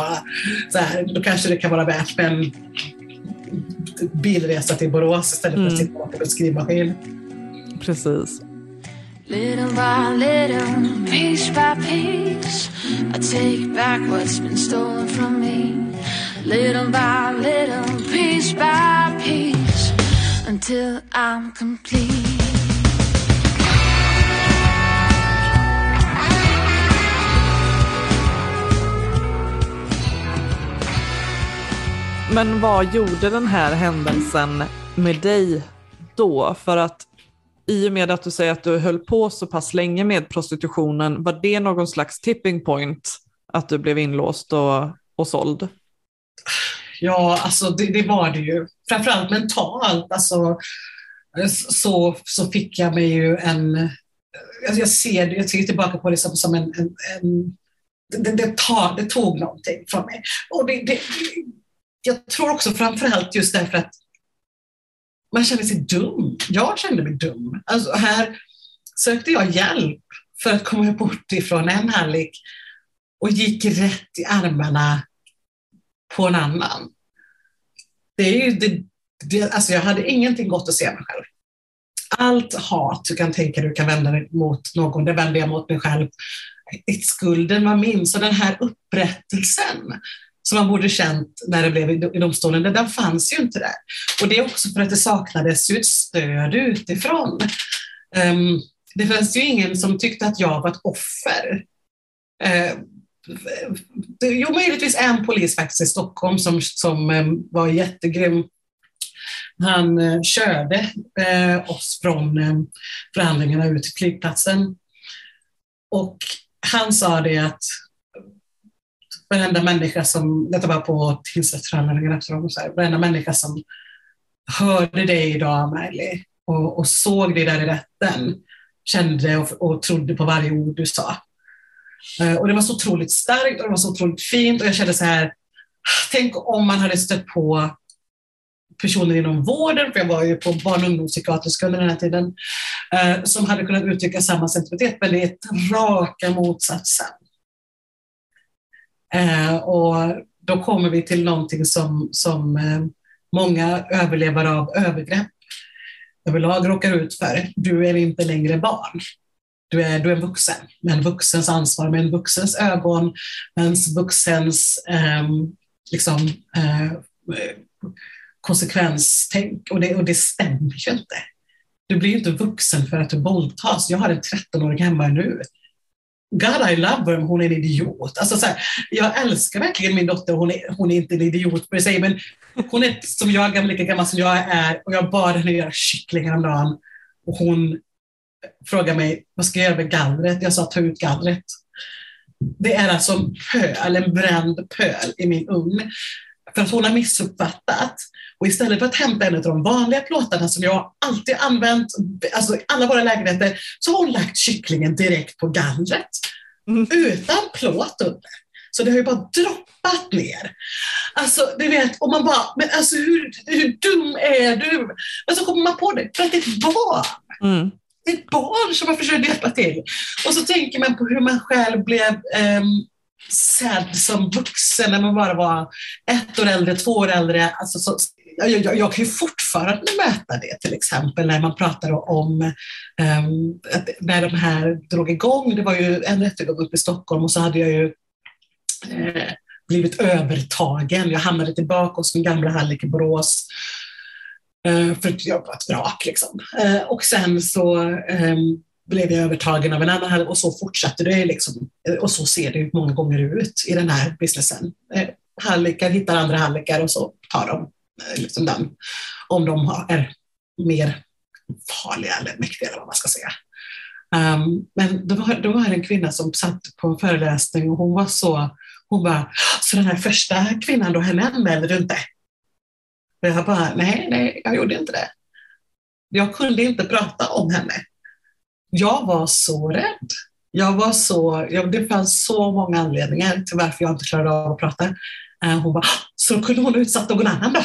så här, då kanske det kan vara värt en bilresa till Borås istället för att mm. sitta bakom en skrivmaskin. Precis. Little by little, piece by piece, I take back what's been stolen from me. Little by little, piece by piece, until I'm complete. Men vad gjorde den här händelsen med dig då? För att i och med att du säger att du höll på så pass länge med prostitutionen, var det någon slags tipping point att du blev inlåst och, och såld? Ja, alltså det, det var det ju. Framförallt mentalt. Alltså, så, så fick jag mig ju en... Jag ser, jag ser tillbaka på det som, som en... en, en det, det, tar, det tog någonting från mig. Och det, det, jag tror också framförallt just därför att man känner sig dum. Jag kände mig dum. Alltså här sökte jag hjälp för att komma bort ifrån en hallick och gick rätt i armarna på en annan. Det är ju det, det, alltså jag hade ingenting gott att se mig själv. Allt hat du kan tänka dig du kan vända dig mot någon, det vände jag mot mig själv. Skulden var min, så den här upprättelsen som man borde känt när det blev i domstolen, den fanns ju inte där. Och det är också för att det saknades ju ett stöd utifrån. Um, det fanns ju ingen som tyckte att jag var ett offer. Ehm, Jo, möjligtvis en polis faktiskt i Stockholm som, som eh, var jättegrym. Han eh, körde eh, oss från förhandlingarna ut till flygplatsen. Och han sa det att varenda människa som, detta var på tingsrättsförhandlingarna efteråt, varenda människa som hörde dig idag, Amelie, och, och såg dig där i rätten, kände och, och trodde på varje ord du sa. Eh, och det var så otroligt starkt och det var så otroligt fint och jag kände så här, tänk om man hade stött på personer inom vården, för jag var ju på barn och ungdomspsykiatriska under den här tiden, eh, som hade kunnat uttrycka samma sensitivitet, men det är ett raka motsatsen. Eh, och då kommer vi till någonting som, som många överlevare av övergrepp överlag råkar ut för. Du är inte längre barn. Du är, du är en vuxen med en vuxens ansvar, med en vuxens ögon, med en vuxens eh, liksom, eh, konsekvenstänk. Och det, och det stämmer ju inte. Du blir ju inte vuxen för att du våldtas. Jag har en 13-åring hemma nu. God I love her, men hon är en idiot. Alltså så här, jag älskar verkligen min dotter, hon är, hon är inte en idiot per se, men hon är som jag, lika gammal som jag är och jag bad henne göra kyckling häromdagen och hon frågade mig, vad ska jag göra med gallret? Jag sa, ta ut gallret. Det är alltså en pöl, en bränd pöl i min ugn. För att hon har missuppfattat. Och istället för att hämta en av de vanliga plåtarna som jag alltid använt, alltså i alla våra lägenheter, så har hon lagt kycklingen direkt på gallret. Mm. Utan plåt under. Så det har ju bara droppat ner. Alltså, du vet, och man bara, men alltså hur, hur dum är du? Men så kommer man på det, för att det är ett barn. Mm. Det är ett barn som man försöker hjälpa till. Och så tänker man på hur man själv blev um, sedd som vuxen när man bara var ett år äldre, två år äldre. Alltså, så, jag, jag, jag, kan ju fortfarande möta det till exempel när man pratar om um, när de här drog igång. Det var ju en rättegång uppe i Stockholm och så hade jag ju eh, blivit övertagen. Jag hamnade tillbaka hos min gamla hallick i Borås. Eh, för för jag var ett vrak liksom. Eh, och sen så ehm, blev jag övertagen av en annan hallick och så fortsatte det. Liksom. Eh, och så ser det många gånger ut i den här businessen. Hallikar hallickar hittar andra hallickar och så tar de liksom den, om de är mer farliga eller mäktiga eller vad man ska säga. Um, men det var, det var en kvinna som satt på en föreläsning och hon var så, hon bara, så den här första kvinnan då, henne anmälde du inte? Och jag bara, nej, nej, jag gjorde inte det. Jag kunde inte prata om henne jag var så rädd. Jag var så, jag, det fanns så många anledningar till varför jag inte klarade av att prata. Uh, hon bara, så kunde hon ha utsatt någon annan då?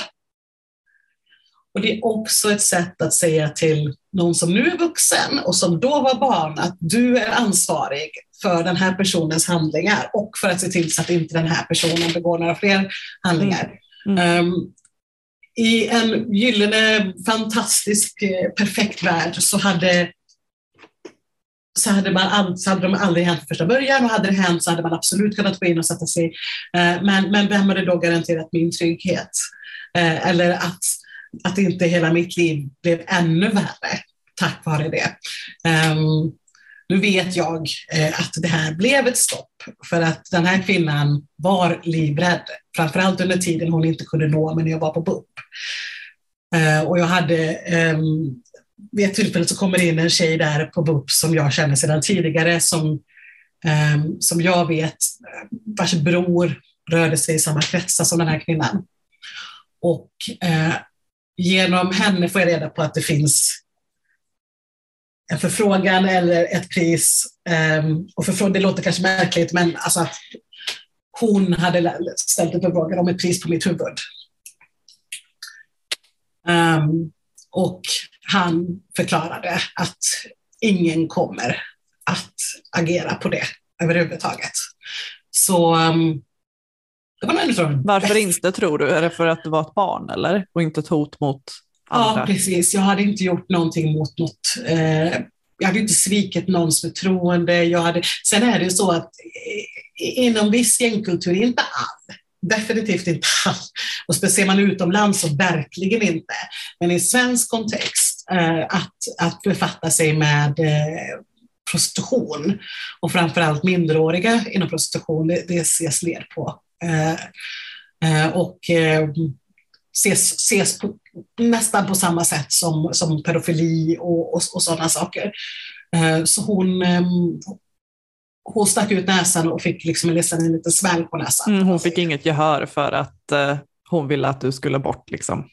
Och det är också ett sätt att säga till någon som nu är vuxen och som då var barn att du är ansvarig för den här personens handlingar och för att se till så att inte den här personen begår några fler handlingar. Mm. Um, i en gyllene, fantastisk, eh, perfekt värld så hade så hade, man, så hade de aldrig hänt från första början och hade det hänt så hade man absolut kunnat gå in och sätta sig. Eh, men, men vem hade då garanterat min trygghet? Eh, eller att, att inte hela mitt liv blev ännu värre tack vare det. Ehm, nu vet jag eh, att det här blev ett stopp för att den här kvinnan var livrädd, framförallt under tiden hon inte kunde nå mig när jag var på BUP. Eh, och jag hade ehm, vid ett tillfälle så kommer det in en tjej där på BUP som jag känner sedan tidigare som, eh, som jag vet eh, vars bror rörde sig i samma kretsar som den här kvinnan. Och eh, genom henne får jag reda på att det finns en förfrågan eller ett pris. Ehm, och förfrågan, det låter kanske märkligt, men alltså att hon hade ställt en förfrågan om ett pris på mitt huvud. Um, och han förklarade att ingen kommer att agera på det överhuvudtaget. Så um, det var en Varför inte tror du? Är det för att det var ett barn eller? Och inte ett hot mot? Ja, precis. Jag hade inte gjort någonting mot något eh, jag hade inte svikit någons förtroende. Jag hade, sen är det så att inom viss gängkultur, inte all, definitivt inte all, och ser man utomlands så verkligen inte, men i svensk kontext Eh, att, att befatta sig med eh, prostitution och framförallt minderåriga inom prostitution, det, det ses ner på. Eh, och ses, ses på, nästan på samma sätt som, som pedofili och, och, och sådana saker. Så hon, hon stack ut näsan och fick liksom en, en liten smäll på näsan. Mm, hon fick inget gehör för att hon ville att du skulle bort liksom.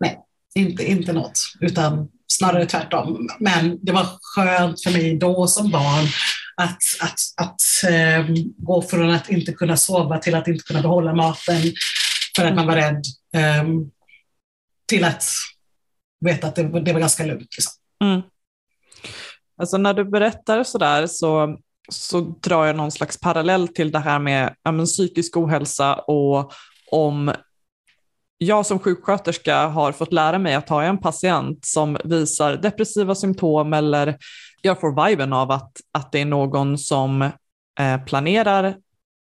Nej, inte, inte något, utan snarare tvärtom. Men det var skönt för mig då som barn att, att, att äh, gå från att inte kunna sova till att inte kunna behålla maten för att man var rädd, äh, till att veta att det, det var ganska lugnt. Liksom. Mm. Alltså när du berättar sådär så, så drar jag någon slags parallell till det här med ja, men, psykisk ohälsa och om jag som sjuksköterska har fått lära mig att ha en patient som visar depressiva symptom eller jag får viben av att, att det är någon som eh, planerar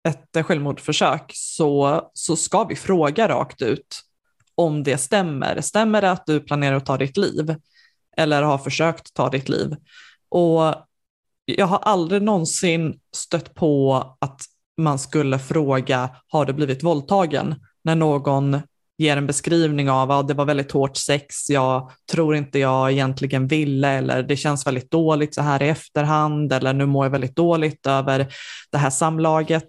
ett självmordsförsök så, så ska vi fråga rakt ut om det stämmer. Stämmer det att du planerar att ta ditt liv? Eller har försökt ta ditt liv? Och jag har aldrig någonsin stött på att man skulle fråga, har du blivit våldtagen? När någon ger en beskrivning av att det var väldigt hårt sex, jag tror inte jag egentligen ville eller det känns väldigt dåligt så här i efterhand eller nu mår jag väldigt dåligt över det här samlaget.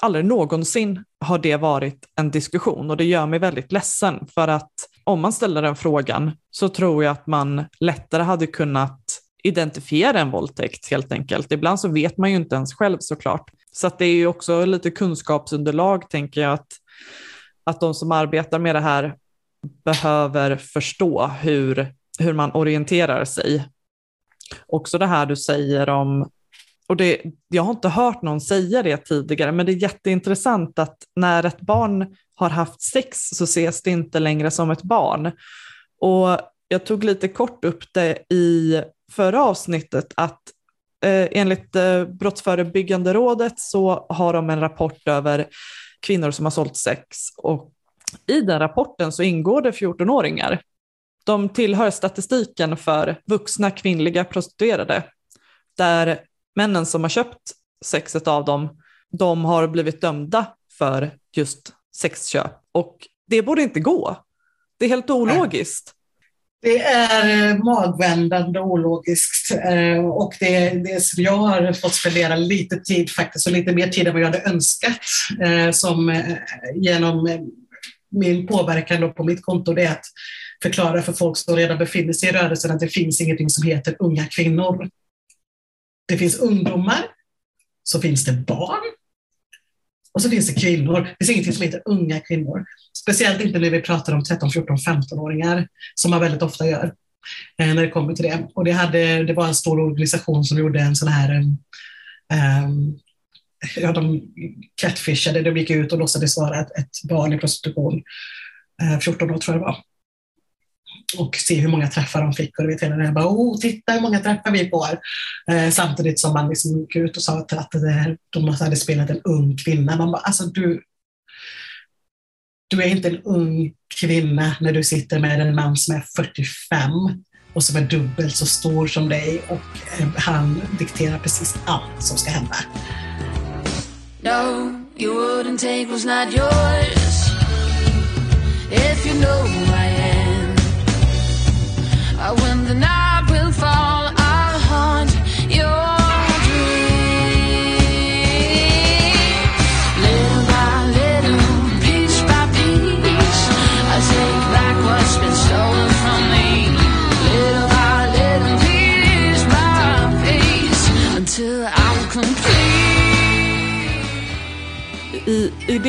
Aldrig någonsin har det varit en diskussion och det gör mig väldigt ledsen för att om man ställer den frågan så tror jag att man lättare hade kunnat identifiera en våldtäkt helt enkelt. Ibland så vet man ju inte ens själv såklart. Så att det är ju också lite kunskapsunderlag tänker jag att att de som arbetar med det här behöver förstå hur, hur man orienterar sig. Också det här du säger om, och det, jag har inte hört någon säga det tidigare, men det är jätteintressant att när ett barn har haft sex så ses det inte längre som ett barn. Och jag tog lite kort upp det i förra avsnittet att eh, enligt eh, Brottsförebyggande rådet så har de en rapport över kvinnor som har sålt sex. Och I den rapporten så ingår det 14-åringar. De tillhör statistiken för vuxna kvinnliga prostituerade, där männen som har köpt sexet av dem, de har blivit dömda för just sexköp. Och det borde inte gå. Det är helt ologiskt. Det är eh, magvändande ologiskt eh, och det, det som jag har fått spendera lite tid faktiskt och lite mer tid än vad jag hade önskat eh, som genom min påverkan på mitt konto det är att förklara för folk som redan befinner sig i rörelsen att det finns ingenting som heter unga kvinnor. Det finns ungdomar, så finns det barn och så finns det kvinnor. Det finns ingenting som heter unga kvinnor. Speciellt inte när vi pratar om 13, 14, 15-åringar, som man väldigt ofta gör eh, när det kommer till det. Och det, hade, det var en stor organisation som gjorde en sån här um, ja, de catfishade, de gick ut och låtsades vara ett, ett barn i prostitution. Eh, 14 år tror jag det var och se hur många träffar de fick. Och du vet, hela det bara, oh, titta hur många träffar vi får. Eh, samtidigt som man liksom gick ut och sa att, att de hade spelat en ung kvinna. Man bara, alltså du, du är inte en ung kvinna när du sitter med en man som är 45 och som är dubbelt så stor som dig och eh, han dikterar precis allt som ska hända. No, you wouldn't take what's not yours if you know why.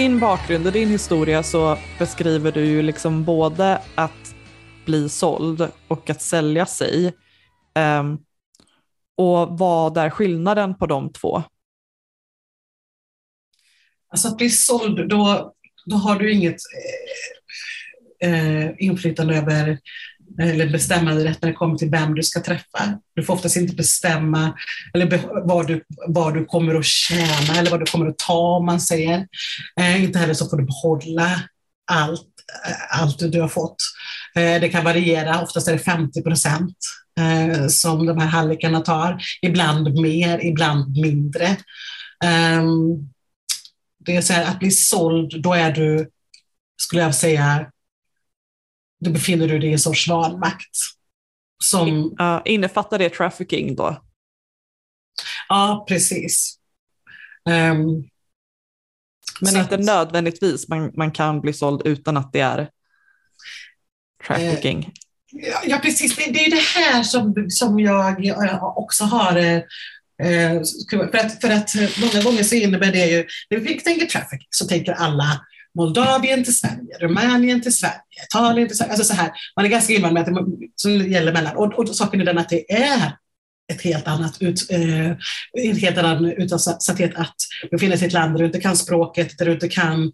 Din bakgrund och din historia så beskriver du ju liksom både att bli såld och att sälja sig. Um, och vad är skillnaden på de två? Alltså att bli såld, då, då har du inget eh, eh inflytande över eller bestämmanderätt när det kommer till vem du ska träffa. Du får oftast inte bestämma eller vad, du, vad du kommer att tjäna eller vad du kommer att ta om man säger. Eh, inte heller så får du behålla allt, eh, allt du har fått. Eh, det kan variera, oftast är det 50 procent eh, som de här hallikarna tar. Ibland mer, ibland mindre. Ehm, det är så här, att bli såld, då är du, skulle jag säga, då befinner du dig i en sorts vanmakt. Som, uh, innefattar det trafficking då? Ja, precis. Um, Men inte att, nödvändigtvis man, man kan bli såld utan att det är trafficking. Eh, ja, precis. Det, det är det här som, som jag också har eh, för att, för att många gånger så innebär det ju, när vi tänker trafficking så tänker alla Moldavien till Sverige, Rumänien till Sverige, Italien till Sverige. Alltså så här, man är ganska invan med att det som gäller mellan. Och, och saken är den att det är ett helt annat ut, eh, en helt annan utsatthet att befinna sig i ett land där du inte kan språket, där du inte kan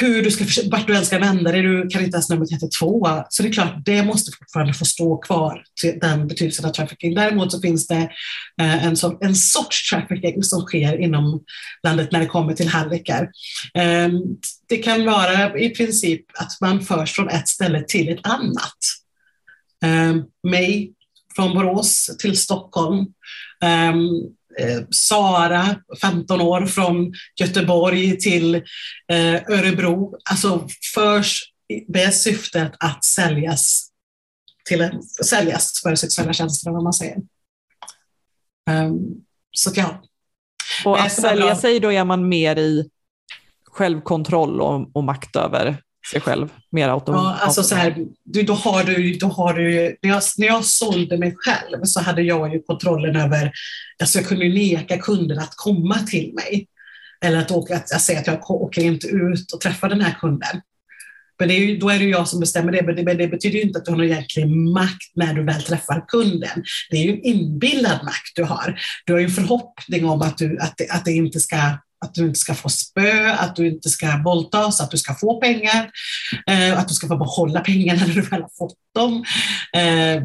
hur du ska, vart du än ska vända dig, du kan inte ens numret 112. Så det är klart, det måste fortfarande få stå kvar, den betydelsen av trafficking. Däremot så finns det eh, en, så, en sorts trafficking som sker inom landet när det kommer till hallickar. Ehm, det kan vara i princip att man förs från ett ställe till ett annat. Ehm, mig från Borås till Stockholm. Ehm, Sara, 15 år, från Göteborg till eh, Örebro. Alltså förs med syftet att säljas, till en, säljas för sexuella tjänster, vad man säger. Um, så ja. Och att sälja sig, då är man mer i självkontroll och, och makt över sig själv mer automatiskt. Ja, alltså så här, du, då har du, då har du, när, jag, när jag sålde mig själv så hade jag ju kontrollen över, alltså jag kunde neka kunder att komma till mig. Eller att, åka, att jag säger att jag åker inte ut och träffar den här kunden. Men det är ju, då är det jag som bestämmer det, men det, men det betyder inte att du har någon egentlig makt när du väl träffar kunden. Det är ju en inbillad makt du har. Du har ju en förhoppning om att, du, att, det, att det inte ska att du inte ska få spö, att du inte ska våldtas, att du ska få pengar, eh, att du ska få behålla pengarna <laughs> när du väl har fått dem. Eh,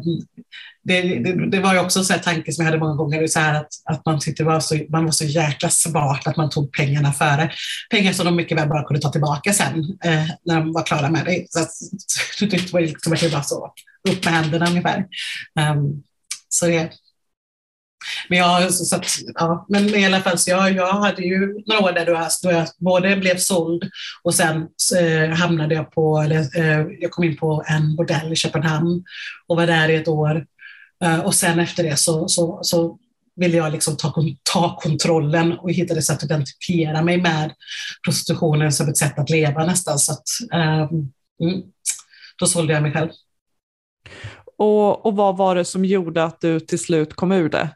det, det, det, var ju också en tanke som jag hade många gånger, så här att, att man tyckte var så, man var så jäkla smart att man tog pengarna före. Pengar som de mycket väl bara kunde ta tillbaka sen eh, när de var klara med det. Så att, <laughs> det var liksom att det var så upp med händerna ungefär. Um, så det, men, jag, så att, ja, men i alla fall, så jag, jag hade ju några år där då jag både blev såld och sen eh, hamnade jag på, eller, eh, jag kom in på en bordell i Köpenhamn och var där i ett år. Eh, och sen efter det så, så, så ville jag liksom ta, ta kontrollen och hittade sätt att identifiera mig med prostitutionen som ett sätt att leva nästan. Så att, eh, mm, då sålde jag mig själv. Och, och vad var det som gjorde att du till slut kom ur det?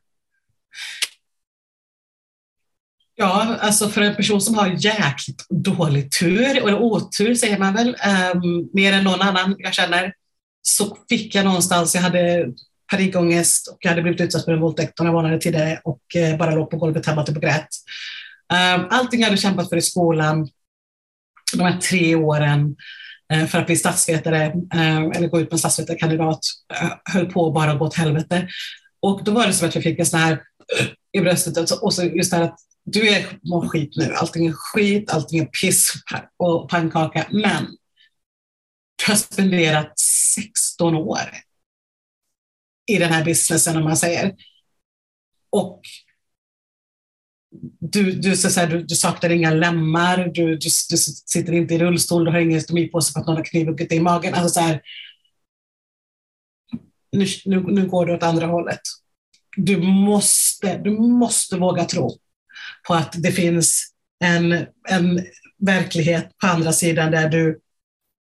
Ja, alltså för en person som har jäkligt dålig tur, eller otur säger man väl, um, mer än någon annan jag känner, så fick jag någonstans, jag hade panikångest och jag hade blivit utsatt för en våldtäkt några månader tidigare och uh, bara låg på golvet hemma typ och grät. Um, allting jag hade kämpat för i skolan, de här tre åren uh, för att bli statsvetare uh, eller gå ut med en statsvetarkandidat, eh, höll på att bara gå åt helvete. Och då var det som att jag fick en sån här i bröstet alltså, och så just det här att du är mår skit nu, allting är skit, allting är piss och pannkaka, men du har spenderat 16 år i den här businessen om man säger. Och du, du, så här, du, du saknar inga lemmar, du, du, du, sitter inte i rullstol, du har ingen stomipåse för att någon har knivhuggit dig i magen. Alltså så här, nu, nu, nu går det åt andra hållet. Du måste, du måste våga tro på att det finns en, en verklighet på andra sidan där du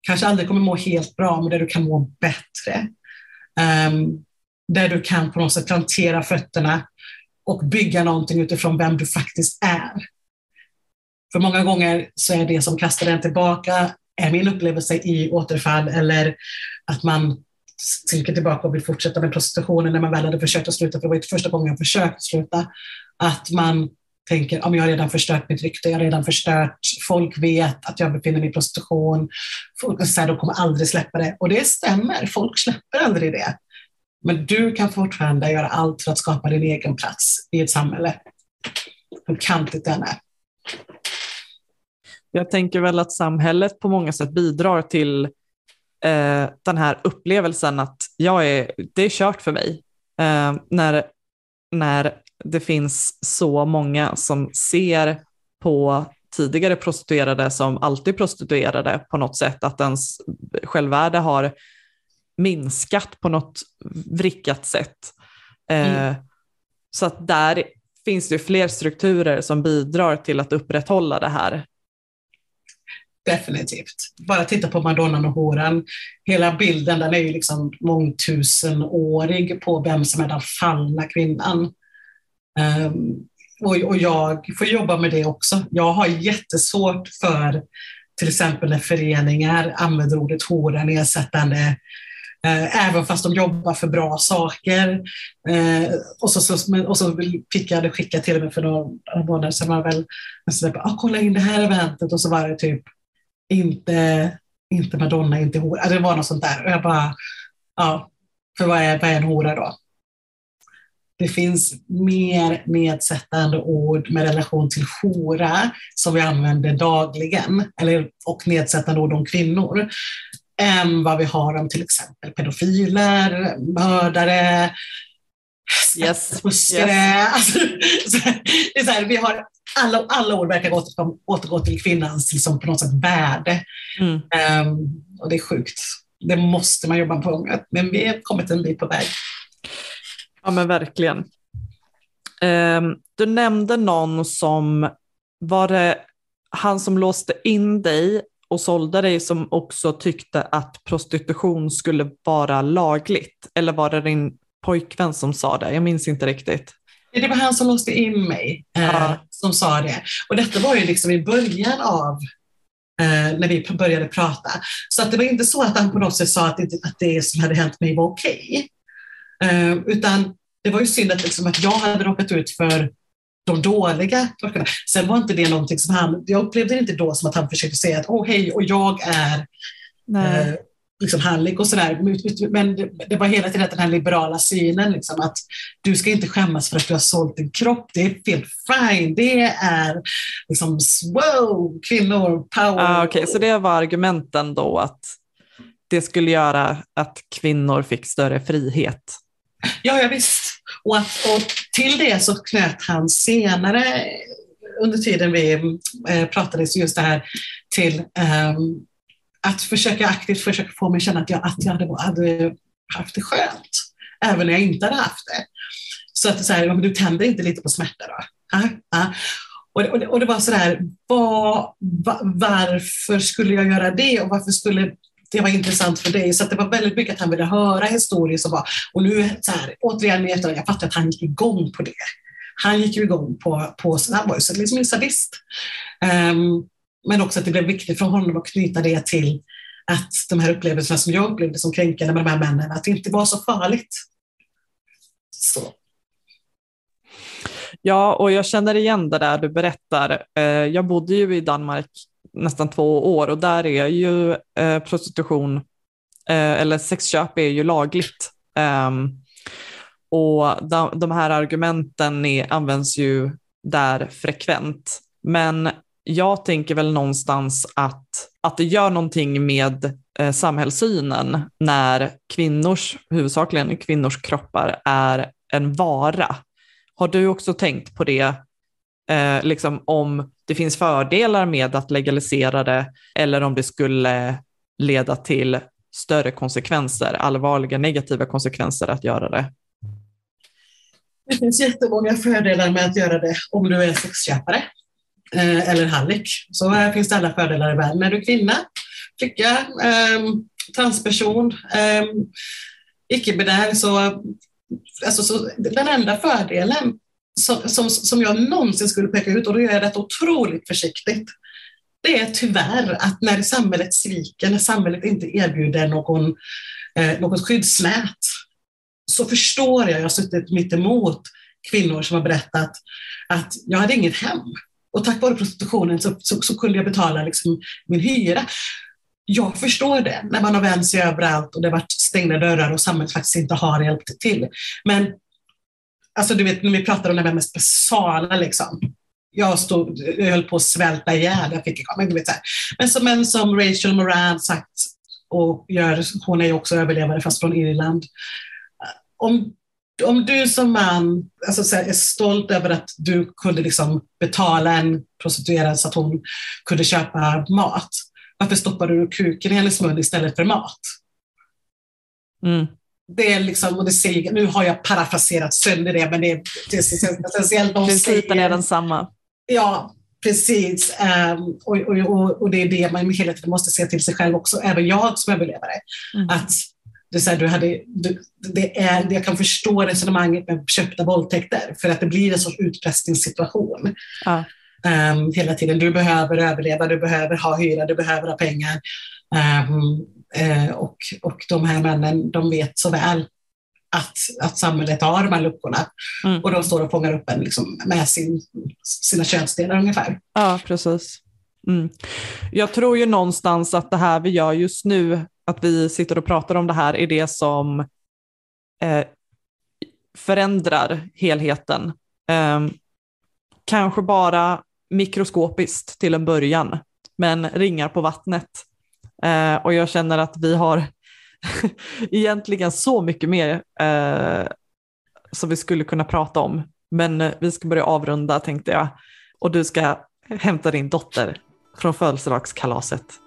kanske aldrig kommer må helt bra, men där du kan må bättre. Um, där du kan på något sätt plantera fötterna och bygga någonting utifrån vem du faktiskt är. För många gånger så är det som kastar en tillbaka, är min upplevelse i återfall eller att man cirkel tillbaka och vill fortsätta med prostitutionen när man väl hade försökt att sluta, för det var inte första gången jag försökt sluta, att man tänker om jag har redan förstört mitt rykte, jag har redan förstört, folk vet att jag befinner mig i prostitution, folk säger de kommer aldrig släppa det. Och det stämmer, folk släpper aldrig det. Men du kan fortfarande göra allt för att skapa din egen plats i ett samhälle, hur kantigt den är. Jag tänker väl att samhället på många sätt bidrar till eh, den här upplevelsen att jag är, det är kört för mig. Eh, när, när det finns så många som ser på tidigare prostituerade som alltid prostituerade på något sätt, att ens självvärde har minskat på något vrickat sätt. Eh, mm. så att där finns det fler strukturer som bidrar till att upprätthålla det här Definitivt. Bara titta på Madonnan och horan. Hela bilden den är ju liksom mångtusenårig på vem som är den fallna kvinnan. Um, och, och, jag får jobba med det också. Jag har jättesvårt för till exempel när föreningar använder ordet hora nedsättande, eh, även fast de jobbar för bra saker. Eh, och, så, så, och så fick jag det skickat till mig för några månader sedan, var väl, så där, ah, kolla in det här eventet och så var det typ inte, inte Madonna, inte hora. Alltså, det var något sånt där. Och jag bara, ja, för vad är, vad är en hora då? Det finns mer nedsättande ord med relation till hora som vi använder dagligen, eller, och nedsättande ord om kvinnor, än vad vi har om till exempel pedofiler, mördare, Yes. fuskare. Yes. Alltså, <laughs> det är så här, vi har alla, alla ord verkar återgå, återgå till kvinnans liksom, på något sätt värde. Mm. Ehm, och det är sjukt. Det måste man jobba på. Men vi har kommit en bit på väg. Ja men verkligen. Ehm, du nämnde någon som, var det han som låste in dig och sålde dig som också tyckte att prostitution skulle vara lagligt? Eller var det din pojkvän som sa det? Jag minns inte riktigt. Det var han som låste in mig eh, Ja. som sa det. Och detta var ju liksom i början av eh, när vi började prata. Så att det var inte så att han på något sätt sa att det, att det som hade hänt mig var okej. Eh, utan det var ju synd att, liksom, att jag hade råkat ut för de dåliga sakerna. Sen var inte det någonting som han, jag upplevde det inte då som att han försökte säga att åh hej, och jag är eh, liksom hallick och sådär. Men- det, var hela tiden den här liberala synen, liksom, att du ska inte skämmas för att du har sålt din kropp. Det är helt fine. Det är liksom, wow, kvinnor, power. Ah, Okej, så det var argumenten då att det skulle göra att kvinnor fick större frihet. Ja, ja visst. Och, att, och till det så knöt han senare under tiden vi eh, pratade just det här till ehm, att försöka aktivt försöka få mig att känna att jag, att jag hade, hade haft det skönt, även när jag inte hade haft det. Så att så här, du tänder inte lite på smärta då? Och, det, och, det, och det var sådär, var, var, varför skulle jag göra det och varför skulle det vara intressant för dig? Så att det var väldigt mycket att han ville höra historier som var, och nu så här, återigen jag fattar att han gick igång på det. Han gick ju igång på, på han var ju liksom en sadist. Um, men också att det blev viktigt för honom att knyta det till att de här upplevelserna som jag upplevde som kränkande med de här männen, att det inte var så farligt. Så. Ja, och jag känner igen det där du berättar. Eh, jag bodde ju i Danmark nästan två år och där är ju eh, prostitution, eh, eller sexköp är ju lagligt. Ehm, och de, här argumenten används ju där frekvent. Men jag tänker väl någonstans att, att det gör någonting med eh, samhällssynen när kvinnors, huvudsakligen kvinnors kroppar är en vara. Har du också tänkt på det, eh, liksom om det finns fördelar med att legalisera det eller om det skulle leda till större konsekvenser, allvarliga negativa konsekvenser att göra det? Det finns jättemånga fördelar med att göra det om du är sexköpare eh, eller hallick. Så här finns det alla fördelar i världen. Är du kvinna, flicka, eh, transperson, eh, icke-binär så, alltså, så den enda fördelen som, som, som jag någonsin skulle peka ut, och då gör jag det otroligt försiktigt, det är tyvärr att när samhället sviker, när samhället inte erbjuder någon, eh, något skyddsnät, så förstår jag, jag har suttit mitt emot kvinnor som har berättat att jag hade inget hem. Och tack vare prostitutionen så, så, så kunde jag betala liksom min hyra. Jag förstår det, när man har vänt sig överallt och det har varit stängda dörrar och samhället faktiskt inte har hjälpt till. Men alltså du vet, när vi pratar om det här mest basala, liksom. jag, stod, jag höll på att svälta ihjäl. Jag fick, men, du vet, så här. Men, som, men som Rachel Moran sagt, och gör, hon är ju också överlevare fast från Irland, om, om du som man alltså, så här, är stolt över att du kunde liksom betala en prostituerad så att hon kunde köpa mat, varför stoppar du kuken i hennes mun istället för mat? Mm. Det är liksom, och det säger, nu har jag parafraserat sönder det, men det är, det är essentiellt. Principen är densamma. Ja, precis. Um, och, och, och, och det är det man hela tiden måste se till sig själv också, även jag som överlevare. Mm. Att det är så här, du hade, du, det är, jag kan förstå resonemanget med köpta våldtäkter, för att det blir en sorts utpressningssituation. Ja. Um, hela tiden. Du behöver överleva, du behöver ha hyra, du behöver ha pengar. Um, eh, och, och de här männen, de vet så väl att, att samhället har de här luckorna. Mm. Och de står och fångar upp en liksom, med sin, sina könsdelar ungefär. Ja, precis. Mm. Jag tror ju någonstans att det här vi gör just nu, att vi sitter och pratar om det här, är det som eh, förändrar helheten. Eh, kanske bara mikroskopiskt till en början, men ringar på vattnet. Eh, och jag känner att vi har <laughs> egentligen så mycket mer eh, som vi skulle kunna prata om. Men eh, vi ska börja avrunda tänkte jag. Och du ska hämta din dotter från födelsedagskalaset.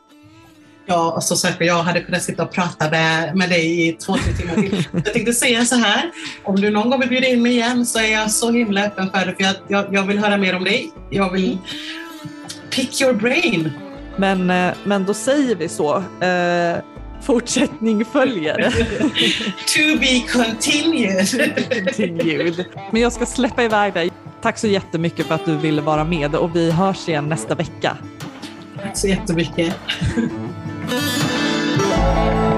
Ja, och så sagt, jag hade kunnat sitta och prata med, med dig i två, tre timmar till. Jag tänkte säga så här, om du någon gång vill bjuda in mig igen så är jag så himla öppen för det, för jag, jag, jag vill höra mer om dig. Jag vill pick your brain. Men, eh, men då säger vi så. Eh, fortsättning följer. <laughs> to be continued. continued. Men jag ska släppa iväg dig. Tack så jättemycket för att du ville vara med och vi hörs igen nästa vecka. Tack så jättemycket. Thank you.